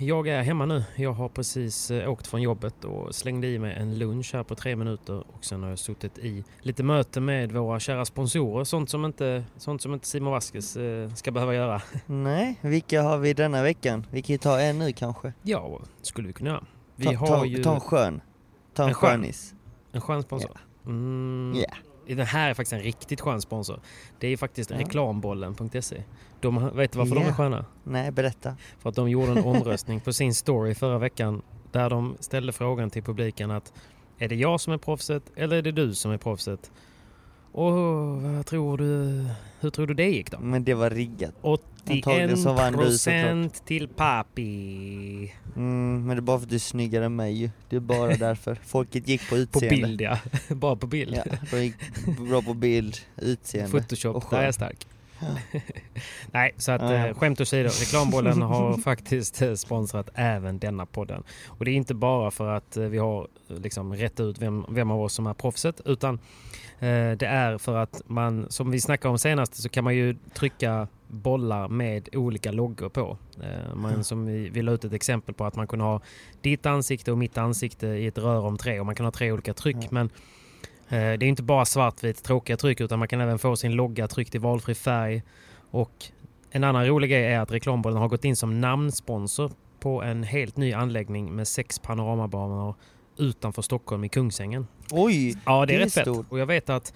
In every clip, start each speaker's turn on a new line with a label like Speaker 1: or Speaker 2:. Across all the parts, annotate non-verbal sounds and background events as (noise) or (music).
Speaker 1: jag är hemma nu. Jag har precis eh, åkt från jobbet och slängde i mig en lunch här på tre minuter och sen har jag suttit i lite möte med våra kära sponsorer. Sånt som inte, sånt som inte Simon Vaskes eh, ska behöva göra. (laughs)
Speaker 2: Nej, vilka har vi denna veckan? Vi kan ju ta en nu kanske.
Speaker 1: Ja, skulle vi kunna göra. Vi
Speaker 2: Ta,
Speaker 1: har
Speaker 2: ta,
Speaker 1: ju
Speaker 2: ta en skön. Ta en,
Speaker 1: En skön.
Speaker 2: skönis.
Speaker 1: en skön sponsor. Mm,
Speaker 2: Ja.
Speaker 1: Den här är faktiskt en riktigt skön sponsor. Det är faktiskt
Speaker 2: Ja.
Speaker 1: reklambollen.se. De, vet du varför de
Speaker 2: Ja.
Speaker 1: är sköna?
Speaker 2: Nej, berätta.
Speaker 1: För att de gjorde en omröstning på sin story förra veckan där de ställde frågan till publiken att är det jag som är proffset eller är det du som är proffset? Och vad tror du, hur tror du det gick då?
Speaker 2: Men det var riggat. Antagligen
Speaker 1: 81
Speaker 2: så vann du
Speaker 1: procent till Papi.
Speaker 2: Mm, men det är bara för att du är snyggare än mig ju. Det är bara (laughs) därför. Folket gick på
Speaker 1: På
Speaker 2: utseende.
Speaker 1: bild ja. (laughs) Bara på bild.
Speaker 2: Ja, de gick bra på bild, utseende. och
Speaker 1: Photoshop,
Speaker 2: skön.
Speaker 1: där är jag stark.
Speaker 2: Ja. (laughs)
Speaker 1: Nej, så att
Speaker 2: Ja,
Speaker 1: eh, skämt åsido. Reklambollen har (laughs) faktiskt eh, sponsrat även denna podden. Och det är inte bara för att eh, vi har liksom rätt ut vem, vem av oss som är proffset utan det är för att man, som vi snackade om senast, så kan man ju trycka bollar med olika loggor på. Man, som vi, vi la ut ett exempel på att man kunde ha ditt ansikte och mitt ansikte i ett rör om tre och man kan ha tre olika tryck.
Speaker 2: Ja.
Speaker 1: Men Det är inte bara svartvitt tråkiga tryck utan man kan även få sin logga tryckt i valfri färg. Och en annan rolig grej är att reklambollen har gått in som namnsponsor på en helt ny anläggning med sex panoramabanor utanför Stockholm i Kungsängen.
Speaker 2: Oj!
Speaker 1: Ja, det är
Speaker 2: Det är
Speaker 1: rätt fett. Och jag vet att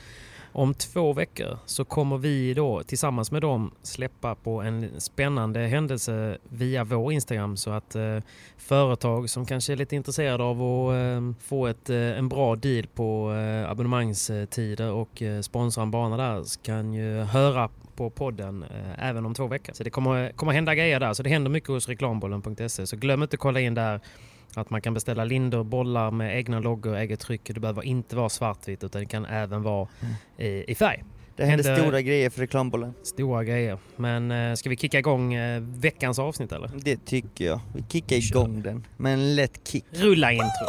Speaker 1: om två veckor så kommer vi då tillsammans med dem släppa på en spännande händelse via vår Instagram så att eh, företag som kanske är lite intresserade av att eh, få ett, eh, en bra deal på eh, abonnemangstider och eh, sponsra en bana där kan ju höra på podden eh, även om två veckor. Så det kommer, kommer hända grejer där. Så det händer mycket hos reklambollen.se. Så glöm inte att kolla in där att man kan beställa lindor, bollar med egna loggor, eget tryck. Det behöver inte vara svartvitt utan det kan även vara i, i färg.
Speaker 2: Det hände
Speaker 1: Hände-
Speaker 2: stora grejer för reklambollen.
Speaker 1: Stora grejer. Men eh, ska vi kicka igång eh, veckans avsnitt eller?
Speaker 2: Det tycker jag. Vi kickar
Speaker 1: Kör.
Speaker 2: igång den. Med en lätt kick.
Speaker 1: Rulla intro!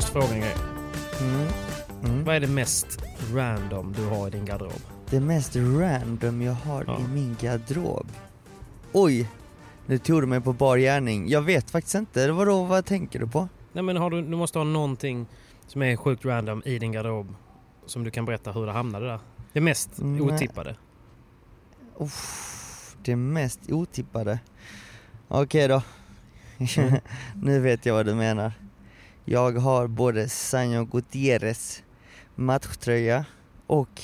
Speaker 1: Måste fråga en grej.
Speaker 2: Mm. Mm.
Speaker 1: Vad är det mest random du har i din garderob?
Speaker 2: Det mest random jag har
Speaker 1: Ja.
Speaker 2: i min garderob. Oj! Nu tog du mig på bar gärning. Jag vet faktiskt inte. Vadå, vad tänker du på?
Speaker 1: Nej men har du, du måste ha någonting som är sjukt random i din garderob som du kan berätta hur det hamnade där. Det mest
Speaker 2: Nej.
Speaker 1: otippade.
Speaker 2: Uff, det mest otippade. Okej då.
Speaker 1: Mm. (laughs)
Speaker 2: nu vet jag vad du menar. Jag har både Sanjo Gutierrez matchtröja och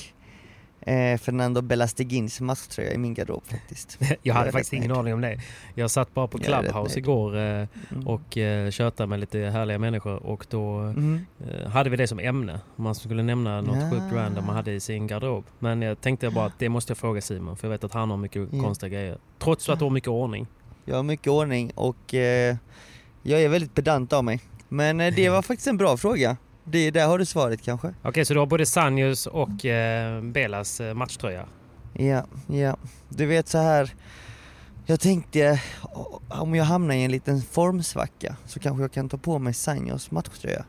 Speaker 2: eh, Fernando Belastegins matchtröja i min garderob faktiskt. (laughs)
Speaker 1: Jag hade
Speaker 2: är
Speaker 1: faktiskt ingen aning om det. Jag satt bara på
Speaker 2: Jag
Speaker 1: Clubhouse igår eh,
Speaker 2: Mm.
Speaker 1: och eh, tjötade med lite härliga människor och då
Speaker 2: Mm.
Speaker 1: eh, hade vi det som ämne. Man skulle nämna något
Speaker 2: Ja.
Speaker 1: sjukt random man hade i sin garderob. Men jag tänkte bara att det måste jag fråga Simon för jag vet att han har mycket
Speaker 2: Ja.
Speaker 1: konstiga grejer. Trots att du har mycket ordning.
Speaker 2: Jag har mycket ordning och eh, jag är väldigt pedant av mig. Men eh, det var faktiskt en bra fråga. det, där har du svaret kanske.
Speaker 1: Okej, så du har både Sanjos och eh, Belas eh, matchtröja?
Speaker 2: Ja, ja. Du vet så här. Jag tänkte om jag hamnar i en liten formsvacka så kanske jag kan ta på mig Sanjos matchtröja.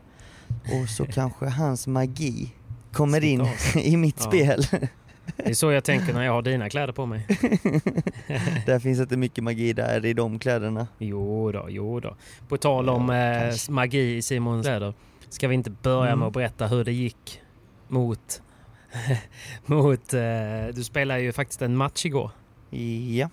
Speaker 2: Och så (laughs) kanske hans magi kommer in (laughs) i mitt
Speaker 1: Ja.
Speaker 2: spel.
Speaker 1: Det är så jag tänker när jag har dina kläder på mig. (laughs)
Speaker 2: där finns inte mycket magi där i de kläderna.
Speaker 1: Jo då, jo då. På tal om
Speaker 2: Ja,
Speaker 1: eh, magi i Simons kläder. Ska vi inte börja
Speaker 2: Mm.
Speaker 1: med att berätta hur det gick mot... (laughs) mot eh, du spelade ju faktiskt en match igår.
Speaker 2: Ja,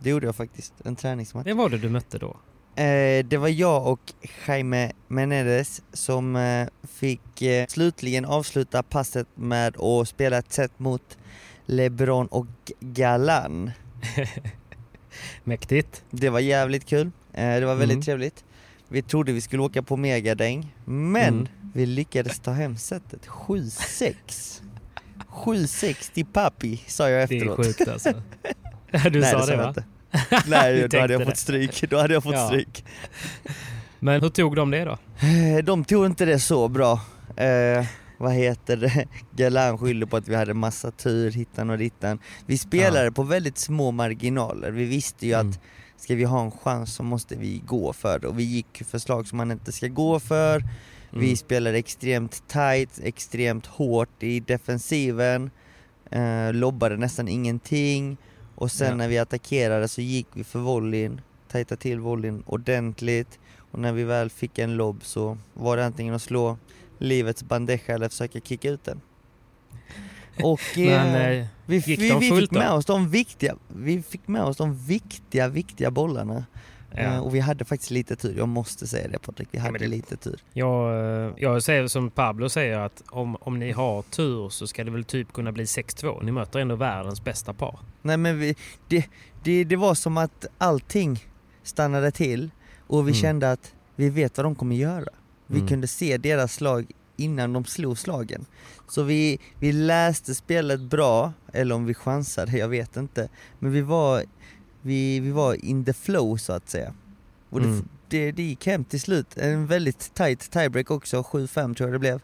Speaker 2: det gjorde jag faktiskt. En träningsmatch.
Speaker 1: Vem var det du mötte då?
Speaker 2: Eh, det var jag och Jaime Menendez som eh, fick eh, slutligen avsluta passet med att spela ett set mot LeBron och Galan. (laughs)
Speaker 1: Mäktigt.
Speaker 2: Det var jävligt kul. Eh, det var väldigt
Speaker 1: Mm.
Speaker 2: trevligt. Vi trodde vi skulle åka på megadäng, men
Speaker 1: Mm.
Speaker 2: vi lyckades ta hem setet 7-6. 7-6 till Papi, sa jag
Speaker 1: Det är
Speaker 2: efteråt.
Speaker 1: sjukt alltså. (laughs) Du
Speaker 2: Nej,
Speaker 1: sa
Speaker 2: det
Speaker 1: det va?
Speaker 2: inte. (laughs) Nej, då hade jag
Speaker 1: tänkte
Speaker 2: fått stryk. Då hade jag fått
Speaker 1: Ja.
Speaker 2: stryk.
Speaker 1: Men hur tog de det då?
Speaker 2: Eh, De tog inte det så bra. Eh, vad heter det? (laughs) Galan skyllde på att vi hade massa tur, hittan och dittan. Vi spelade på väldigt små marginaler. Vi visste ju
Speaker 1: Mm.
Speaker 2: att ska vi ha en chans så måste vi gå för det. Och vi gick för slag som man inte ska gå för. Vi
Speaker 1: Mm.
Speaker 2: spelade extremt tight, extremt hårt i defensiven. Eh, lobbade nästan ingenting. Och sen
Speaker 1: Ja.
Speaker 2: när vi attackerade så gick vi för volleyn, tajtade till volleyn ordentligt. Och när vi väl fick en lobb så var det antingen att slå livets bandeja eller försöka kicka ut den. Och (laughs)
Speaker 1: Men
Speaker 2: eh,
Speaker 1: eh,
Speaker 2: vi, vi, vi fick med
Speaker 1: då?
Speaker 2: oss de viktiga, vi fick med oss de viktiga, viktiga bollarna. Eh,
Speaker 1: ja.
Speaker 2: och vi hade faktiskt lite tur, jag måste säga det Patrik, vi hade
Speaker 1: men det-
Speaker 2: lite tur.
Speaker 1: Jag, eh, jag säger som Pablo säger att om, om ni har tur så ska det väl typ kunna bli 6-2. Ni möter ändå världens bästa par.
Speaker 2: Nej men vi, det, det, det var som att allting stannade till och vi
Speaker 1: Mm.
Speaker 2: kände att vi vet vad de kommer göra. Vi
Speaker 1: Mm.
Speaker 2: kunde se deras slag innan de slog slagen. Så vi, vi läste spelet bra, eller om vi chansade, jag vet inte. Men vi var, vi, vi var in the flow så att säga. Och det,
Speaker 1: Mm.
Speaker 2: det, det gick hem till slut. En väldigt tight tiebreak också, 7-5 tror jag det blev.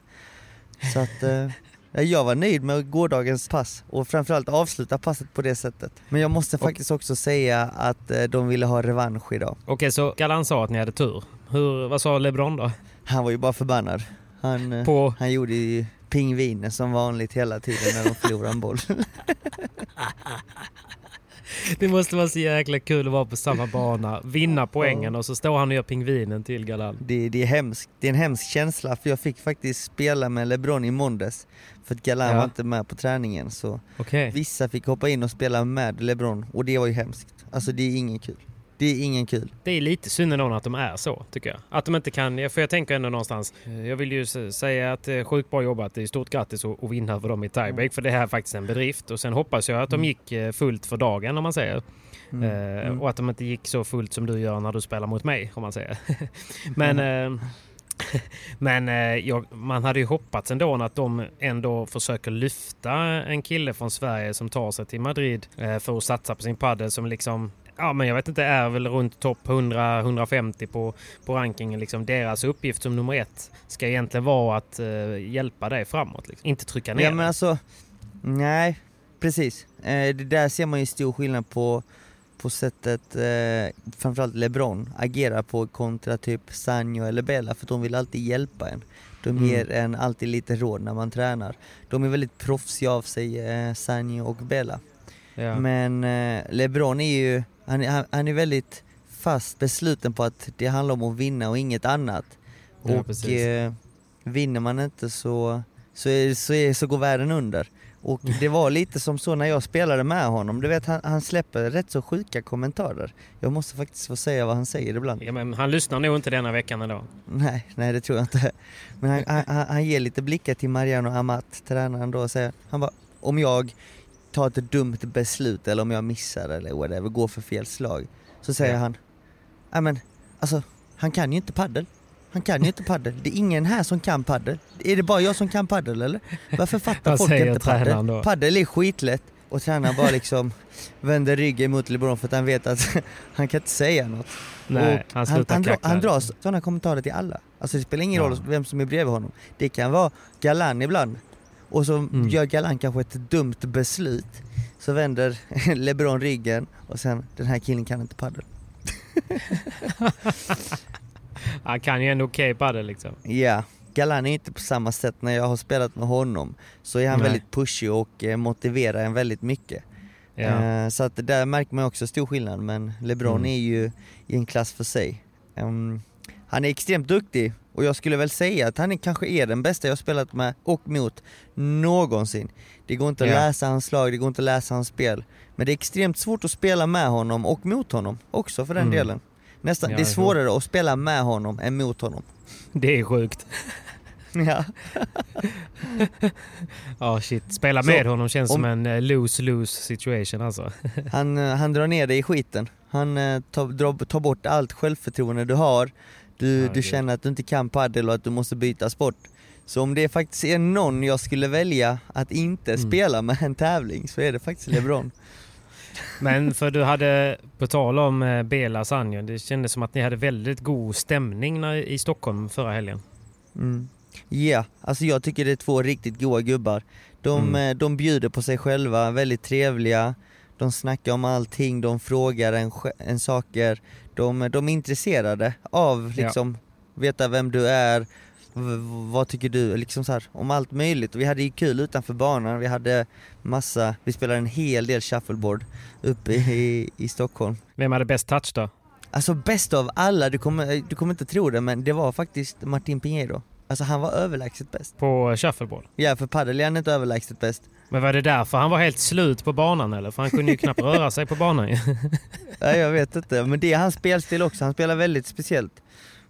Speaker 2: Så att eh, (laughs) Ja, Jag var nöjd med gårdagens pass och framförallt avsluta passet på det sättet. Men jag måste faktiskt också säga att eh, de ville ha revansch idag.
Speaker 1: Okej, så Galan sa att ni hade tur. Hur, vad sa LeBron då?
Speaker 2: Han var ju bara förbannad. Han, eh,
Speaker 1: På...
Speaker 2: han gjorde ju pingviner som vanligt hela tiden när de förlorade en boll. (laughs)
Speaker 1: Det måste vara så jäkla kul att vara på samma bana, vinna poängen och så står han och gör pingvinen till Galan.
Speaker 2: Det, det, är hemskt. det är en hemsk känsla för jag fick faktiskt spela med LeBron i måndags. För att Galan
Speaker 1: Ja.
Speaker 2: var inte med på träningen så
Speaker 1: Okej.
Speaker 2: vissa fick hoppa in och spela med LeBron och det var ju hemskt. Alltså det är ingen kul. Det är ingen kul.
Speaker 1: Det är lite synd ändå att de är så, tycker jag. Att de inte kan, för jag tänker ändå någonstans, eh, jag vill ju säga att det är sjukt bra jobbat, det är stort grattis att vinna över dem i tiebreak, för det här är faktiskt en bedrift. Och sen hoppas jag att de gick eh, fullt för dagen, om man säger.
Speaker 2: Mm.
Speaker 1: Eh,
Speaker 2: Mm.
Speaker 1: Och att de inte gick så fullt som du gör när du spelar mot mig, om man säger. (laughs) Men,
Speaker 2: Mm.
Speaker 1: eh, (laughs) men eh, jag, man hade ju hoppats ändå att de ändå försöker lyfta en kille från Sverige som tar sig till Madrid eh, för att satsa på sin padel som liksom Ja men jag vet inte, är väl runt topp 100-150 på, på rankingen. Liksom. Deras uppgift som nummer ett ska egentligen vara att eh, hjälpa dig framåt. Liksom. Inte trycka ner
Speaker 2: Ja men alltså, nej precis. Eh, det där ser man ju stor skillnad på, på sättet eh, framförallt LeBron agerar på kontra typ Sanjo eller Bella för de vill alltid hjälpa en. De
Speaker 1: Mm.
Speaker 2: ger en alltid lite råd när man tränar. De är väldigt proffsiga av sig, eh, Sanjo och Bella.
Speaker 1: Ja.
Speaker 2: Men eh, LeBron är ju, han, är- han, han är väldigt fast besluten på att det handlar om att vinna och inget annat.
Speaker 1: Ja,
Speaker 2: och eh, vinner man inte så, så, är, så, är, så går världen under. Och (laughs) det var lite som så när jag spelade med honom, du vet han, han släpper rätt så sjuka kommentarer. Jag måste faktiskt få säga vad han säger ibland.
Speaker 1: Ja, men han lyssnar nog inte denna veckan ändå.
Speaker 2: Nej, nej det tror jag inte. Men han, han, han- han ger lite blickar till Mariano Amat, tränaren då, och säger, han bara, om jag tar ett dumt beslut eller om jag missar eller whatever, går för fel slag. Så säger
Speaker 1: Ja.
Speaker 2: han, nej men alltså, han kan ju inte paddel. Han kan ju inte paddel. Det är ingen här som kan paddel. Är det bara jag som kan paddel eller? Varför fattar folk inte paddel? Paddel är skitlätt. och tränaren bara liksom (laughs) vänder ryggen mot LeBron för att han vet att (laughs) han kan inte säga något.
Speaker 1: Nej,
Speaker 2: Och
Speaker 1: han slutar
Speaker 2: han, dra, han drar sådana kommentarer till alla. Alltså det spelar ingen
Speaker 1: Ja.
Speaker 2: roll vem som är bredvid honom. Det kan vara Galan ibland. Och så
Speaker 1: Mm.
Speaker 2: gör Galan kanske ett dumt beslut. Så vänder (laughs) LeBron ryggen och sen, den här killen kan inte padel. (laughs)
Speaker 1: Han kan ju ändå okej padel liksom.
Speaker 2: Ja, Galan är inte på samma sätt när jag har spelat med honom. Så är han
Speaker 1: Nej.
Speaker 2: väldigt pushig och eh, motiverar en väldigt mycket.
Speaker 1: Ja.
Speaker 2: Eh, så att där märker man också stor skillnad men LeBron
Speaker 1: Mm.
Speaker 2: är ju i en klass för sig. Ehm, han är extremt duktig och jag skulle väl säga att han kanske är den bästa jag spelat med och mot någonsin. Det går inte att
Speaker 1: Ja.
Speaker 2: läsa hans slag, det går inte att läsa hans spel. Men det är extremt svårt att spela med honom och mot honom också för den
Speaker 1: Mm.
Speaker 2: delen. Nästan,
Speaker 1: Ja,
Speaker 2: det är svårare att spela med honom än mot honom. (laughs)
Speaker 1: Det är sjukt. (laughs)
Speaker 2: Ja. (laughs)
Speaker 1: Ja shit, spela
Speaker 2: Så,
Speaker 1: med honom känns
Speaker 2: om-
Speaker 1: som en eh, lose-lose situation alltså.
Speaker 2: Han, eh, han drar ner dig i skiten. Han eh, tar, drar, tar bort allt självförtroende du har. Du,
Speaker 1: Ja,
Speaker 2: du känner att du inte kan padel och att du måste byta sport. Så om det faktiskt är någon jag skulle välja att inte
Speaker 1: Mm.
Speaker 2: spela med en tävling så är det faktiskt LeBron. (laughs)
Speaker 1: Men för du hade, på tal om eh, Bela Sanjo, det kändes som att ni hade väldigt god stämning i Stockholm förra helgen.
Speaker 2: Mm. Ja, alltså jag tycker det är två riktigt goa gubbar. De,
Speaker 1: Mm.
Speaker 2: eh, de bjuder på sig själva, väldigt trevliga. De snackar om allting, de frågar en, en saker. De, de är intresserade av
Speaker 1: Ja.
Speaker 2: liksom, veta vem du är, vad tycker du, liksom så här, om allt möjligt. Och vi hade ju kul utanför banan, vi hade massa, vi spelade en hel del shuffleboard uppe i, i Stockholm.
Speaker 1: Vem hade bäst touch då?
Speaker 2: Alltså bäst av alla, du kommer, du kommer inte tro det men det var faktiskt Martin Pinheiro. Alltså han var överlägset bäst.
Speaker 1: På shuffleboard?
Speaker 2: Ja för padel är han inte överlägset bäst.
Speaker 1: Men var det därför han var helt slut på banan eller? För han kunde ju knappt röra sig på banan.
Speaker 2: Ja, (laughs) jag vet inte, men det är hans spelstil också, han spelar väldigt speciellt.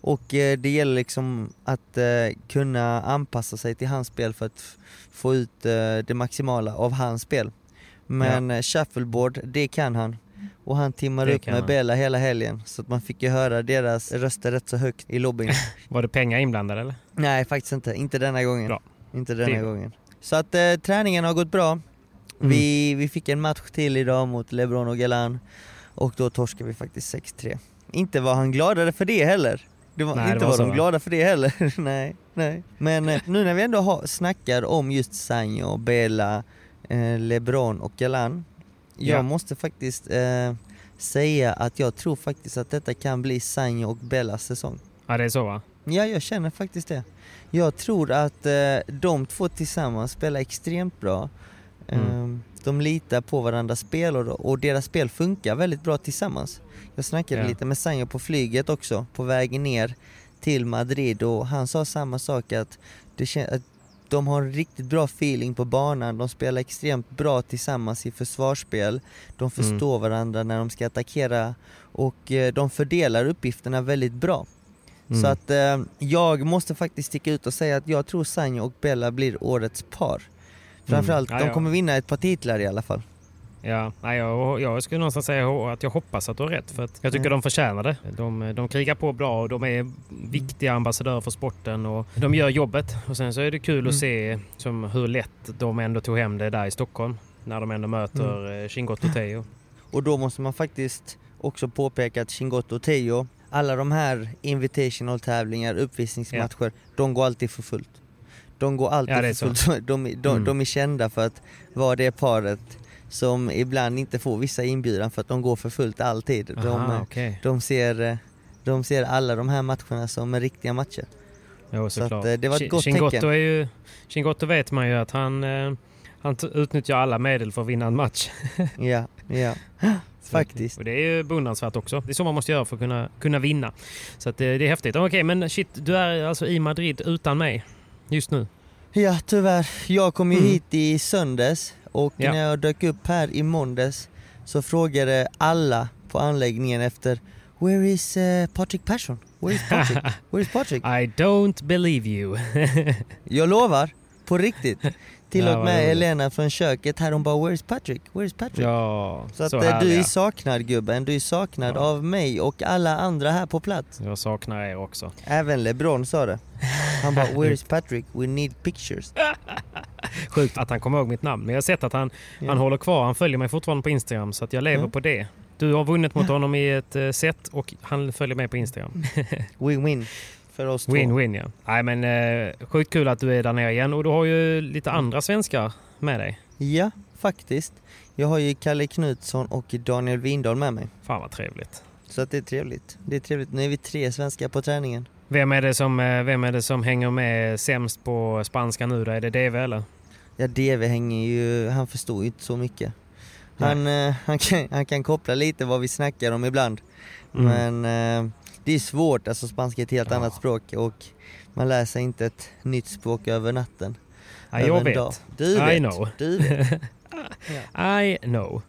Speaker 2: Och eh, det gäller liksom att eh, kunna anpassa sig till hans spel för att få ut eh, det maximala av hans spel. Men eh, shuffleboard, det kan han. Och han timmar
Speaker 1: Det
Speaker 2: upp med
Speaker 1: han.
Speaker 2: Bella hela helgen, så att man fick ju höra deras röster rätt så högt i lobbyn. (laughs)
Speaker 1: Var det pengar inblandade eller?
Speaker 2: Nej faktiskt inte, inte denna gången.
Speaker 1: Bra.
Speaker 2: Inte
Speaker 1: Det
Speaker 2: denna
Speaker 1: bra.
Speaker 2: gången. Så att eh, träningen har gått bra.
Speaker 1: Mm.
Speaker 2: Vi, vi fick en match till idag mot LeBron och Galan och då torskade vi faktiskt 6-3. Inte var han gladare för det heller. Det var,
Speaker 1: Nej, det
Speaker 2: inte
Speaker 1: var
Speaker 2: var
Speaker 1: så,
Speaker 2: de glada för det heller. (laughs) nej, nej. Men eh, nu när vi ändå har, snackar om just Sanjo, Bela, eh, LeBron och Galan. Jag
Speaker 1: Ja.
Speaker 2: måste faktiskt eh, säga att jag tror faktiskt att detta kan bli Sanjo och Bellas säsong.
Speaker 1: Ja det är så va?
Speaker 2: Ja, jag känner faktiskt det. Jag tror att eh, de två tillsammans spelar extremt bra.
Speaker 1: Mm.
Speaker 2: Ehm, de litar på varandras spel och, och deras spel funkar väldigt bra tillsammans. Jag snackade
Speaker 1: Ja.
Speaker 2: lite med Sanjo på flyget också, på vägen ner till Madrid och han sa samma sak att, det att de har en riktigt bra feeling på banan, de spelar extremt bra tillsammans i försvarsspel, de förstår varandra när de ska attackera och eh, de fördelar uppgifterna väldigt bra.
Speaker 1: Mm.
Speaker 2: Så att eh, jag måste faktiskt sticka ut och säga att jag tror Sanjo och Bella blir årets par. Framförallt,
Speaker 1: Mm. Ja,
Speaker 2: de kommer vinna ett par titlar i alla fall.
Speaker 1: Ja, nej, jag, jag skulle någonstans säga att jag hoppas att du har rätt. För att jag tycker
Speaker 2: Mm.
Speaker 1: de förtjänar det. De, de krigar på bra och de är viktiga ambassadörer för sporten och de gör jobbet. Och sen så är det kul att
Speaker 2: Mm.
Speaker 1: se som hur lätt de ändå tog hem det där i Stockholm. När de ändå möter mm. Chingotto Teo.
Speaker 2: Och då måste man faktiskt också påpeka att Chingotto och Teo, alla de här invitational tävlingar, uppvisningsmatcher, de går alltid för fullt. De går alltid
Speaker 1: Ja,
Speaker 2: för
Speaker 1: så.
Speaker 2: fullt. (laughs) De, de,
Speaker 1: Mm.
Speaker 2: de är kända för att vara det paret som ibland inte får vissa inbjudan för att de går för fullt alltid. De,
Speaker 1: Aha,
Speaker 2: eh,
Speaker 1: okej.
Speaker 2: de, ser, de ser alla de här matcherna som riktiga matcher.
Speaker 1: Jo,
Speaker 2: Så att,
Speaker 1: såklart.
Speaker 2: eh, det var ett gott
Speaker 1: Chingotto
Speaker 2: tecken.
Speaker 1: Är ju, Chingotto vet man ju att han, eh, han utnyttjar alla medel för att vinna en match. (laughs)
Speaker 2: Ja, ja. Faktiskt.
Speaker 1: Och det är ju beundransvärt också. Det är så man måste göra för att kunna, kunna vinna. Så att det, det är häftigt. Okej, men shit, du är alltså i Madrid utan mig just nu.
Speaker 2: Ja tyvärr, jag kom ju
Speaker 1: Mm.
Speaker 2: hit i söndags och
Speaker 1: Ja.
Speaker 2: när jag dök upp här i måndags så frågade alla på anläggningen efter Where is uh, Patrick Persson? Where is Patrick? (laughs) Where is Patrick?
Speaker 1: I don't believe you. (laughs)
Speaker 2: Jag lovar, på riktigt. Till
Speaker 1: Ja,
Speaker 2: och med
Speaker 1: roligt.
Speaker 2: Elena från köket här, hon bara Where is Patrick? Where is Patrick?
Speaker 1: ja,
Speaker 2: Så att
Speaker 1: så
Speaker 2: eh, du
Speaker 1: härliga.
Speaker 2: är saknad gubben, du är saknad
Speaker 1: Ja.
Speaker 2: av mig och alla andra här på plats.
Speaker 1: Jag saknar er också.
Speaker 2: Även LeBron sa det. Han bara (laughs) Where is Patrick? We need pictures. (laughs)
Speaker 1: Sjukt att han kommer ihåg mitt namn. Men jag har sett att han,
Speaker 2: Ja.
Speaker 1: han håller kvar. Han följer mig fortfarande på Instagram så att jag lever på det. Du har vunnit mot honom i ett eh, set och han följer mig på Instagram. (laughs)
Speaker 2: Win-win för oss.
Speaker 1: Win-win ja. Nej men eh, sjukt kul att du är där nere igen och du har ju lite andra svenskar med dig.
Speaker 2: Ja, faktiskt. Jag har ju Kalle Knutsson och Daniel Windahl med mig.
Speaker 1: Fan vad trevligt.
Speaker 2: Så att det är trevligt. Det är trevligt. Nu är vi tre svenskar på träningen.
Speaker 1: Vem är det som, eh, vem är det som hänger med sämst på spanska nu då? Är det DV eller?
Speaker 2: Ja, DV hänger ju, han förstår ju inte så mycket. Han, eh, han, kan, han kan koppla lite vad vi snackar om ibland.
Speaker 1: Mm.
Speaker 2: Men eh, det är svårt, alltså spanska är ett helt
Speaker 1: Ja.
Speaker 2: annat språk och man lär sig inte ett nytt språk över natten.
Speaker 1: Ja, jag vet.
Speaker 2: dag. Du
Speaker 1: I
Speaker 2: vet.
Speaker 1: know.
Speaker 2: Du vet. (laughs)
Speaker 1: I know.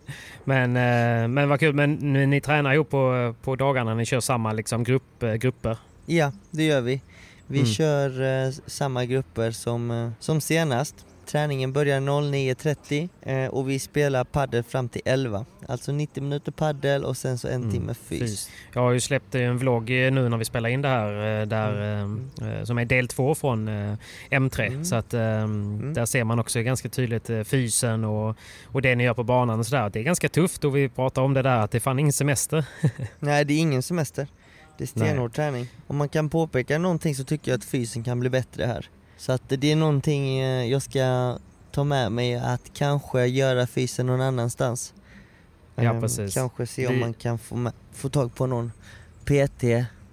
Speaker 1: Men, eh, men vad kul. Men ni, tränar ihop på, på dagarna? Ni kör samma liksom, grupp, eh, grupper?
Speaker 2: Ja, det gör vi. Vi
Speaker 1: Mm.
Speaker 2: kör eh, samma grupper som, som senast. Träningen börjar 09.30 eh, och vi spelar paddel fram till 11. Alltså 90 minuter paddel och sen så en
Speaker 1: Mm,
Speaker 2: timme fys.
Speaker 1: fys. Jag har ju släppt en vlogg eh, nu när vi spelar in det här eh, där, eh, som är del två från eh, M3.
Speaker 2: Mm.
Speaker 1: Så att eh, där ser man också ganska tydligt eh, fysen och, och det ni gör på banan och sådär. Det är ganska tufft och vi pratar om det där att det är fan ingen semester. (laughs)
Speaker 2: Nej, det är ingen semester. Det är stenhård träning. Om man kan påpeka någonting så tycker jag att fysen kan bli bättre här. Så att det är någonting eh, jag ska ta med mig att kanske göra fysen någon annanstans.
Speaker 1: Ja,
Speaker 2: Ehm,
Speaker 1: precis.
Speaker 2: Kanske se om
Speaker 1: Vi-
Speaker 2: man kan få, med, få tag på någon PT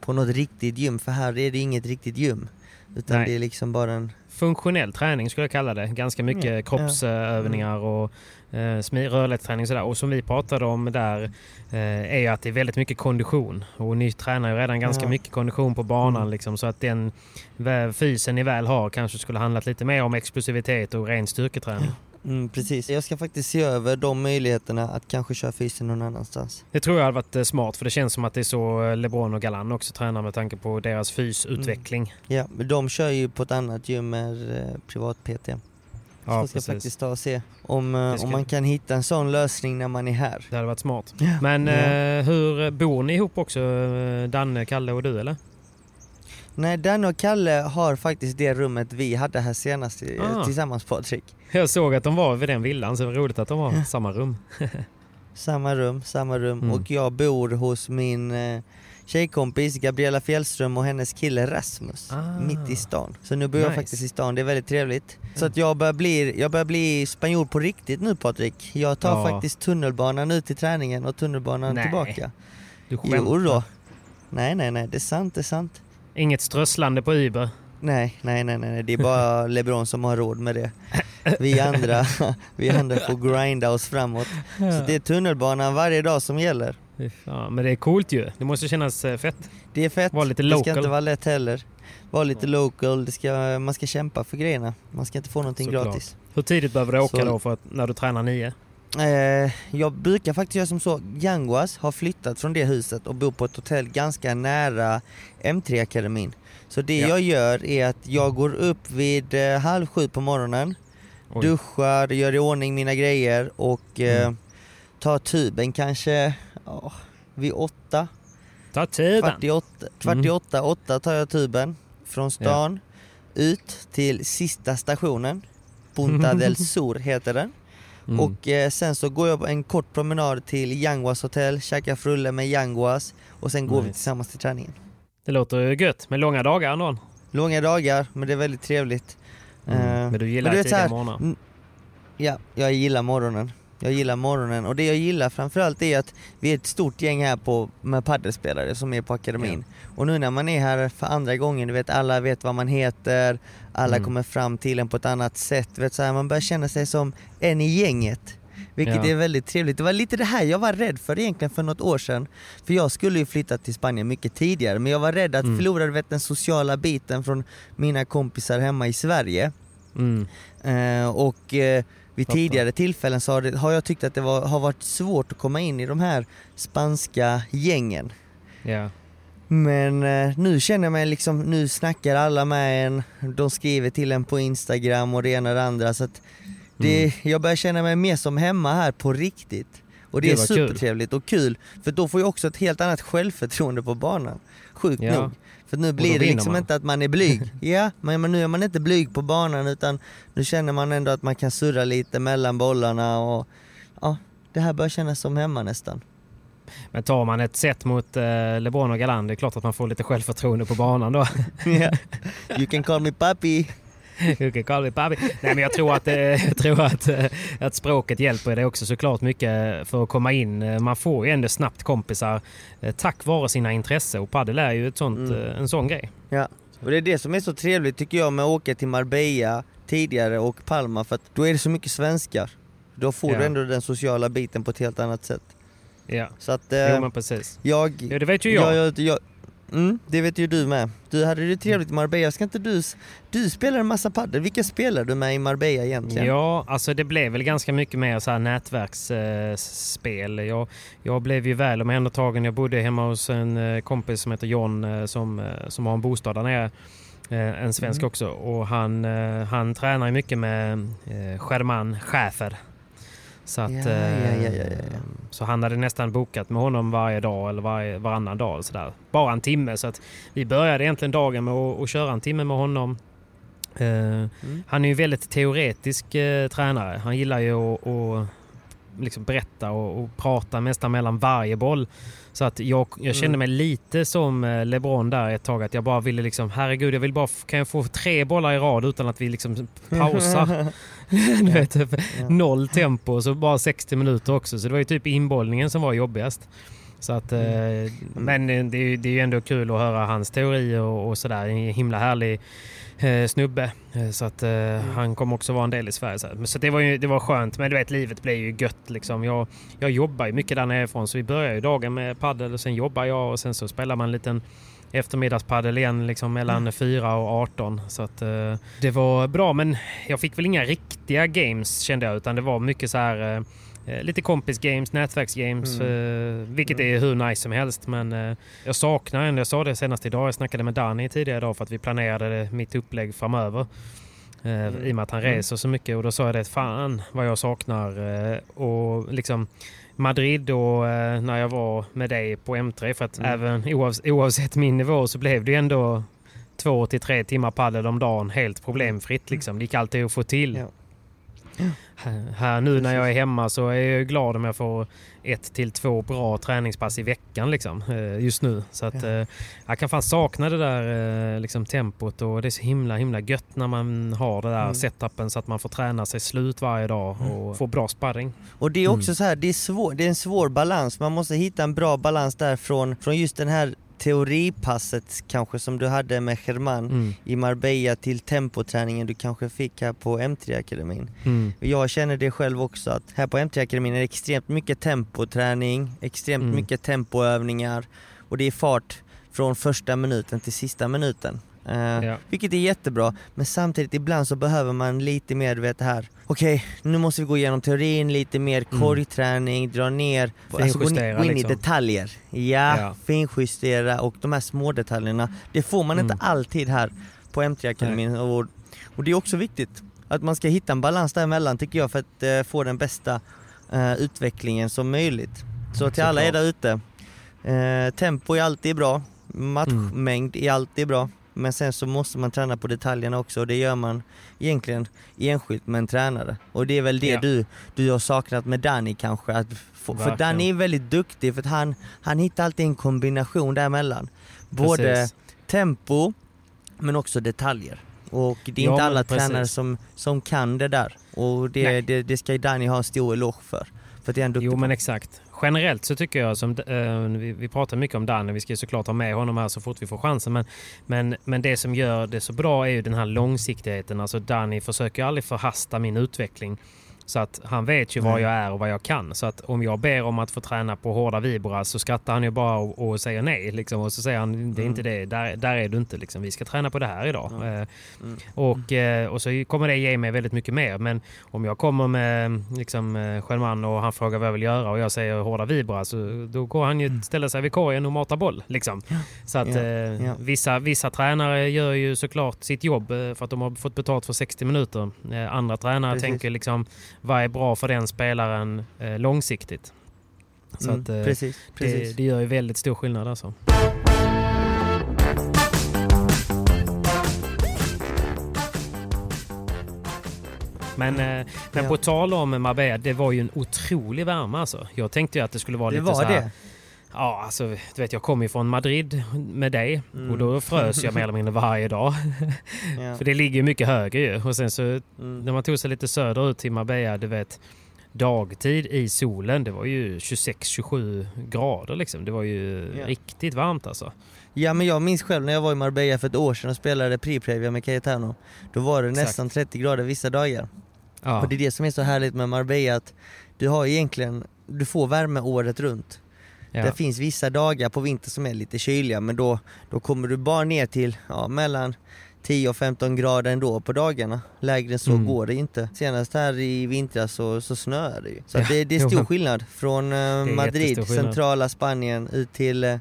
Speaker 2: på något riktigt gym, för här är det inget riktigt gym. Utan
Speaker 1: Nej.
Speaker 2: det är liksom bara en...
Speaker 1: Funktionell träning skulle jag kalla det. Ganska mycket
Speaker 2: ja.
Speaker 1: kroppsövningar och eh, rörlighetsträning sådär. Och som vi pratade om där eh, är ju att det är väldigt mycket kondition. Och ni tränar ju redan ganska
Speaker 2: Ja.
Speaker 1: mycket kondition på banan
Speaker 2: Mm.
Speaker 1: liksom. Så att den fysen ni väl har kanske skulle handlat lite mer om explosivitet och ren styrketräning.
Speaker 2: Mm, precis. Jag ska faktiskt se över de möjligheterna att kanske köra fysen någon annanstans.
Speaker 1: Det tror jag hade varit eh, smart för det känns som att det är så eh, LeBron och Galan också tränar med tanke på deras fysutveckling.
Speaker 2: Ja, men de kör ju på ett annat gym med eh, privat PT.
Speaker 1: Ja,
Speaker 2: så jag ska
Speaker 1: precis.
Speaker 2: faktiskt ta och se om, eh,
Speaker 1: ska-
Speaker 2: om man kan hitta en sån lösning när man är här.
Speaker 1: Det hade varit smart. Men
Speaker 2: Ja.
Speaker 1: eh, hur bor ni ihop också? eh, Danne, Kalle och du eller?
Speaker 2: Nej, Danne och Kalle har faktiskt det rummet vi hade här senast
Speaker 1: Ah.
Speaker 2: tillsammans Patrik.
Speaker 1: Jag såg att de var vid den villan så det var roligt att de var i samma rum. (laughs)
Speaker 2: Samma rum, samma rum
Speaker 1: Mm.
Speaker 2: och jag bor hos min eh, tjejkompis Gabriella Fjällström och hennes kille Rasmus
Speaker 1: Ah.
Speaker 2: mitt i stan. Så nu bor jag
Speaker 1: Nice.
Speaker 2: faktiskt i stan, det är väldigt trevligt. Så att jag börjar bli, jag börjar bli spanjor på riktigt nu Patrik. Jag tar
Speaker 1: Ja.
Speaker 2: faktiskt tunnelbanan ut till träningen och tunnelbanan
Speaker 1: Nej,
Speaker 2: tillbaka.
Speaker 1: Du
Speaker 2: Jo
Speaker 1: skämtar.
Speaker 2: då. Nej nej nej, det är sant, det är sant.
Speaker 1: Inget strösslande på Uber.
Speaker 2: Nej, nej, nej, nej, det är bara (laughs) LeBron som har råd med det. Vi andra, (laughs) vi andra får grinda oss framåt. Så det är tunnelbanan varje dag som gäller.
Speaker 1: Fan, Men det är coolt ju. Det måste kännas eh, fett.
Speaker 2: Det är fett,
Speaker 1: Var lite
Speaker 2: det ska
Speaker 1: local.
Speaker 2: inte vara lätt heller. Var lite local, det ska, man ska kämpa för grejerna. Man ska inte få någonting
Speaker 1: Såklart.
Speaker 2: gratis.
Speaker 1: Hur tidigt behöver du åka
Speaker 2: Så-
Speaker 1: då för att, när du tränar nio?
Speaker 2: Eh, jag brukar faktiskt göra som så, Yanguas har flyttat från det huset och bor på ett hotell ganska nära M3-akademin. Så det
Speaker 1: Ja.
Speaker 2: jag gör är att jag går upp vid eh, halv sju på morgonen,
Speaker 1: Oj.
Speaker 2: duschar, gör i ordning mina grejer och eh,
Speaker 1: Mm.
Speaker 2: tar tuben kanske ja, vid åtta,
Speaker 1: Ta tiden!
Speaker 2: kvart i åtta, kvart i
Speaker 1: Mm.
Speaker 2: åtta, åtta tar jag tuben från stan ut till sista stationen, Punta del (laughs) Sur heter den.
Speaker 1: Mm.
Speaker 2: Och eh, sen så går jag en kort promenad till Yanguas hotell, käkar frulle med Yanguas och sen går vi
Speaker 1: Nice.
Speaker 2: tillsammans till träningen.
Speaker 1: Det låter ju gött med långa dagar ändå.
Speaker 2: Långa dagar, men det är väldigt trevligt.
Speaker 1: Mm.
Speaker 2: Eh,
Speaker 1: Men du gillar tidiga morgnar.
Speaker 2: mm, Ja, jag gillar morgonen. Jag gillar morgonen och det jag gillar framförallt är att vi är ett stort gäng här på, med paddelspelare som är på akademin. Och nu när man är här för andra gången, du vet alla vet vad man heter, alla
Speaker 1: Mm.
Speaker 2: kommer fram till en på ett annat sätt. Vet, så här, man börjar känna sig som en i gänget. Vilket
Speaker 1: Ja.
Speaker 2: är väldigt trevligt. Det var lite det här jag var rädd för egentligen för något år sedan. För jag skulle ju flytta till Spanien mycket tidigare men jag var rädd att
Speaker 1: Mm.
Speaker 2: förlora vet, den sociala biten från mina kompisar hemma i Sverige.
Speaker 1: Mm.
Speaker 2: Eh, och eh, vid
Speaker 1: Fattar.
Speaker 2: tidigare tillfällen så har, det, har jag tyckt att det var, har varit svårt att komma in i de här spanska gängen.
Speaker 1: Ja.
Speaker 2: Men eh, nu känner jag mig liksom, nu snackar alla med en, de skriver till en på Instagram och det ena och det andra så att det,
Speaker 1: Mm.
Speaker 2: jag börjar känna mig mer som hemma här på riktigt. Och det
Speaker 1: Gud,
Speaker 2: är
Speaker 1: vad kul.
Speaker 2: supertrevligt och kul, för då får jag också ett helt annat självförtroende på banan. Sjukt
Speaker 1: Ja.
Speaker 2: nog. För nu blir det liksom
Speaker 1: man.
Speaker 2: inte att man är blyg. (laughs) ja, men nu är man inte blyg på banan utan nu känner man ändå att man kan surra lite mellan bollarna och ja, det här börjar kännas som hemma nästan.
Speaker 1: Men tar man ett set mot eh, LeBron och Galan, det är klart att man får lite självförtroende på banan då. (laughs)
Speaker 2: Ja. you can call me papi.
Speaker 1: Nej, men jag tror att, eh, jag tror att, eh, att språket hjälper dig också såklart mycket för att komma in. Eh, Man får ju ändå snabbt kompisar tack vare sina intressen och padel är ju ett sånt,
Speaker 2: Mm.
Speaker 1: en sån grej.
Speaker 2: Ja, och det är det som är så trevligt tycker jag med att åka till Marbella tidigare och Palma för att då är det så mycket svenskar. Då får
Speaker 1: Ja.
Speaker 2: du ändå den sociala biten på ett helt annat sätt.
Speaker 1: Ja,
Speaker 2: Så att eh,
Speaker 1: jo, men precis.
Speaker 2: jag...
Speaker 1: Ja, det vet ju jag.
Speaker 2: jag, jag mm, det vet ju du med. Du hade det trevligt i Marbella, ska inte du... Du spelar en massa padel, vilka spelar du med i Marbella egentligen?
Speaker 1: Ja, alltså det blev väl ganska mycket mer så här nätverksspel. jag, jag blev ju väl omhändertagen. Jag bodde hemma hos en eh, kompis som heter John eh, som, eh, som har en bostad där nere. Eh, En svensk
Speaker 2: Mm.
Speaker 1: också. Och han, eh, han tränar mycket med eh, Scherman Schäfer. Så, att,
Speaker 2: Ja, ja, ja,
Speaker 1: eh, så han hade nästan bokat med honom varje dag eller varje, varannan dag. Så där. Bara en timme. Så att vi började egentligen dagen med att, att köra en timme med honom. Eh,
Speaker 2: Mm.
Speaker 1: han är ju väldigt teoretisk eh, tränare. Han gillar ju att, att liksom berätta och, och prata nästan mellan varje boll. Så att jag, jag kände
Speaker 2: Mm.
Speaker 1: mig lite som eh, LeBron där ett tag. Att jag bara ville liksom, herregud jag vill bara, kan jag få tre bollar i rad utan att vi liksom pausar? (laughs) (laughs) (laughs) du vet, typ
Speaker 2: Ja.
Speaker 1: noll tempo och så bara 60 minuter också. Så det var ju typ inbollningen som var jobbigast. Så att, eh,
Speaker 2: Mm.
Speaker 1: Men eh, det är, ju, det är ju ändå kul att höra hans teorier och, och sådär. En himla härlig eh, snubbe. Eh, Så att eh, han kommer också vara en del i Sverige. Så, det var ju det var skönt. Men du vet, livet blir ju gött liksom. Jag, jag jobbar ju mycket där nerifrån så vi börjar ju dagen med paddel och sen jobbar jag och sen så spelar man en liten eftermiddagspaddel igen liksom mellan 4 och 18. Så att eh, det var bra men jag fick väl inga riktiga games kände jag utan det var mycket så här eh, eh, lite kompis-games, nätverks-games,
Speaker 2: Mm.
Speaker 1: eh, vilket är hur nice som helst. Men eh, jag saknar ändå, jag sa det senast idag, jag snackade med Danny tidigare idag för att vi planerade mitt upplägg framöver. Eh, I och med att han
Speaker 2: Mm.
Speaker 1: reser så mycket och då sa jag det, fan vad jag saknar eh, och liksom Madrid och eh, när jag var med dig på M3 för att
Speaker 2: Mm.
Speaker 1: även oavs- oavsett min nivå så blev det ju ändå två till tre timmar padel om dagen helt problemfritt liksom. Det gick alltid att få till.
Speaker 2: Ja.
Speaker 1: Här, nu när jag är hemma så är jag glad om jag får ett till två bra träningspass i veckan liksom, eh, just nu. Så att,
Speaker 2: Ja.
Speaker 1: eh, jag kan fan sakna det där eh, liksom, tempot och det är så himla himla gött när man har det där
Speaker 2: Mm.
Speaker 1: setupen så att man får träna sig slut varje dag och få bra sparring.
Speaker 2: Och det är också
Speaker 1: Mm.
Speaker 2: så här, det är, svår, det är en svår balans, man måste hitta en bra balans där från, från just den här teoripasset kanske som du hade med German
Speaker 1: Mm.
Speaker 2: i Marbella till tempoträningen du kanske fick här på M3-akademin.
Speaker 1: Mm.
Speaker 2: Jag känner det själv också att här på M3-akademin är det extremt mycket tempoträning, extremt
Speaker 1: Mm.
Speaker 2: mycket tempoövningar och det är fart från första minuten till sista minuten. Eh,
Speaker 1: Ja.
Speaker 2: Vilket är jättebra, men samtidigt ibland så behöver man lite mer, vet det här, okej nu måste vi gå igenom teorin, lite mer
Speaker 1: Mm.
Speaker 2: korgträning, dra ner, alltså gå, in- gå in
Speaker 1: liksom.
Speaker 2: i detaljer. Ja,
Speaker 1: Ja.
Speaker 2: finjustera och de här små detaljerna, det får man inte
Speaker 1: Mm.
Speaker 2: alltid här på M3-akademin och, och det är också viktigt att man ska hitta en balans däremellan tycker jag för att eh, få den bästa eh, utvecklingen som möjligt. Så till alla er där ute, eh, tempo är alltid bra, matchmängd är alltid bra, men sen så måste man träna på detaljerna också och det gör man egentligen enskilt med en tränare. Och det är väl det
Speaker 1: Ja.
Speaker 2: du, du har saknat med Danny kanske, att för
Speaker 1: Verkligen.
Speaker 2: Danny är väldigt duktig för att han, han hittar alltid en kombination däremellan. Både
Speaker 1: Precis.
Speaker 2: tempo men också detaljer. Och det är
Speaker 1: Ja,
Speaker 2: inte alla tränare som, som kan det där. Och det, det, det ska Danny ha en stor eloge för. För det är duktig
Speaker 1: Jo men exakt. Generellt så tycker jag som, eh, vi, vi pratar mycket om Danne, vi ska såklart ha med honom här så fort vi får chansen. Men, men, men det som gör det så bra är ju den här långsiktigheten. Alltså Danny försöker aldrig förhasta min utveckling. Så att han vet ju var
Speaker 2: Nej.
Speaker 1: jag är och vad jag kan. Så att om jag ber om att få träna på hårda vibras så skrattar han ju bara och, och säger nej. Liksom. Och så säger han, det är
Speaker 2: Mm.
Speaker 1: inte det, där, där är du inte. Liksom. Vi ska träna på det här idag. Eh,
Speaker 2: Mm.
Speaker 1: och, eh, och så kommer det ge mig väldigt mycket mer. Men om jag kommer med liksom, eh, Sherman och han frågar vad jag vill göra och jag säger hårda vibra så då går han ju ställa sig vid korgen och mata boll. Liksom. Så att eh. Vissa, vissa tränare gör ju såklart sitt jobb eh, för att de har fått betalt för 60 minuter. Eh, andra tränare
Speaker 2: Precis.
Speaker 1: tänker liksom vad är bra för den spelaren eh, långsiktigt. Så
Speaker 2: mm,
Speaker 1: att, eh,
Speaker 2: precis, precis.
Speaker 1: Det, det gör ju väldigt stor skillnad alltså. Men, mm. men
Speaker 2: ja.
Speaker 1: på tal om Marbella, det var ju en otrolig värme alltså. Jag tänkte ju att det skulle vara
Speaker 2: det
Speaker 1: lite
Speaker 2: var
Speaker 1: så här,
Speaker 2: det.
Speaker 1: Ja, alltså du vet jag kom ju från Madrid med dig
Speaker 2: Mm.
Speaker 1: och då frös jag mer eller mindre varje dag. (laughs)
Speaker 2: Ja.
Speaker 1: För det ligger mycket högre ju. Och sen så
Speaker 2: Mm.
Speaker 1: när man tog sig lite söderut till Marbella, du vet dagtid i solen, det var ju 26-27 grader liksom. Det var ju
Speaker 2: Ja.
Speaker 1: riktigt varmt alltså.
Speaker 2: Ja men jag minns själv när jag var i Marbella för ett år sedan och spelade Pri-Previa med Cayetano. Då var det
Speaker 1: Exakt.
Speaker 2: nästan 30 grader vissa dagar.
Speaker 1: Ja.
Speaker 2: Och det är det som är så härligt med Marbella att du har egentligen, du får värme året runt.
Speaker 1: Ja.
Speaker 2: Det finns vissa dagar på vintern som är lite kyliga men då, då kommer du bara ner till ja, mellan 10 och 15 grader ändå på dagarna. Lägre än så
Speaker 1: Mm.
Speaker 2: går det inte. Senast här i vintras så, så snöar det ju. Så
Speaker 1: Ja,
Speaker 2: det, det är stor skillnad från eh, Madrid,
Speaker 1: skillnad.
Speaker 2: centrala Spanien ut till eh,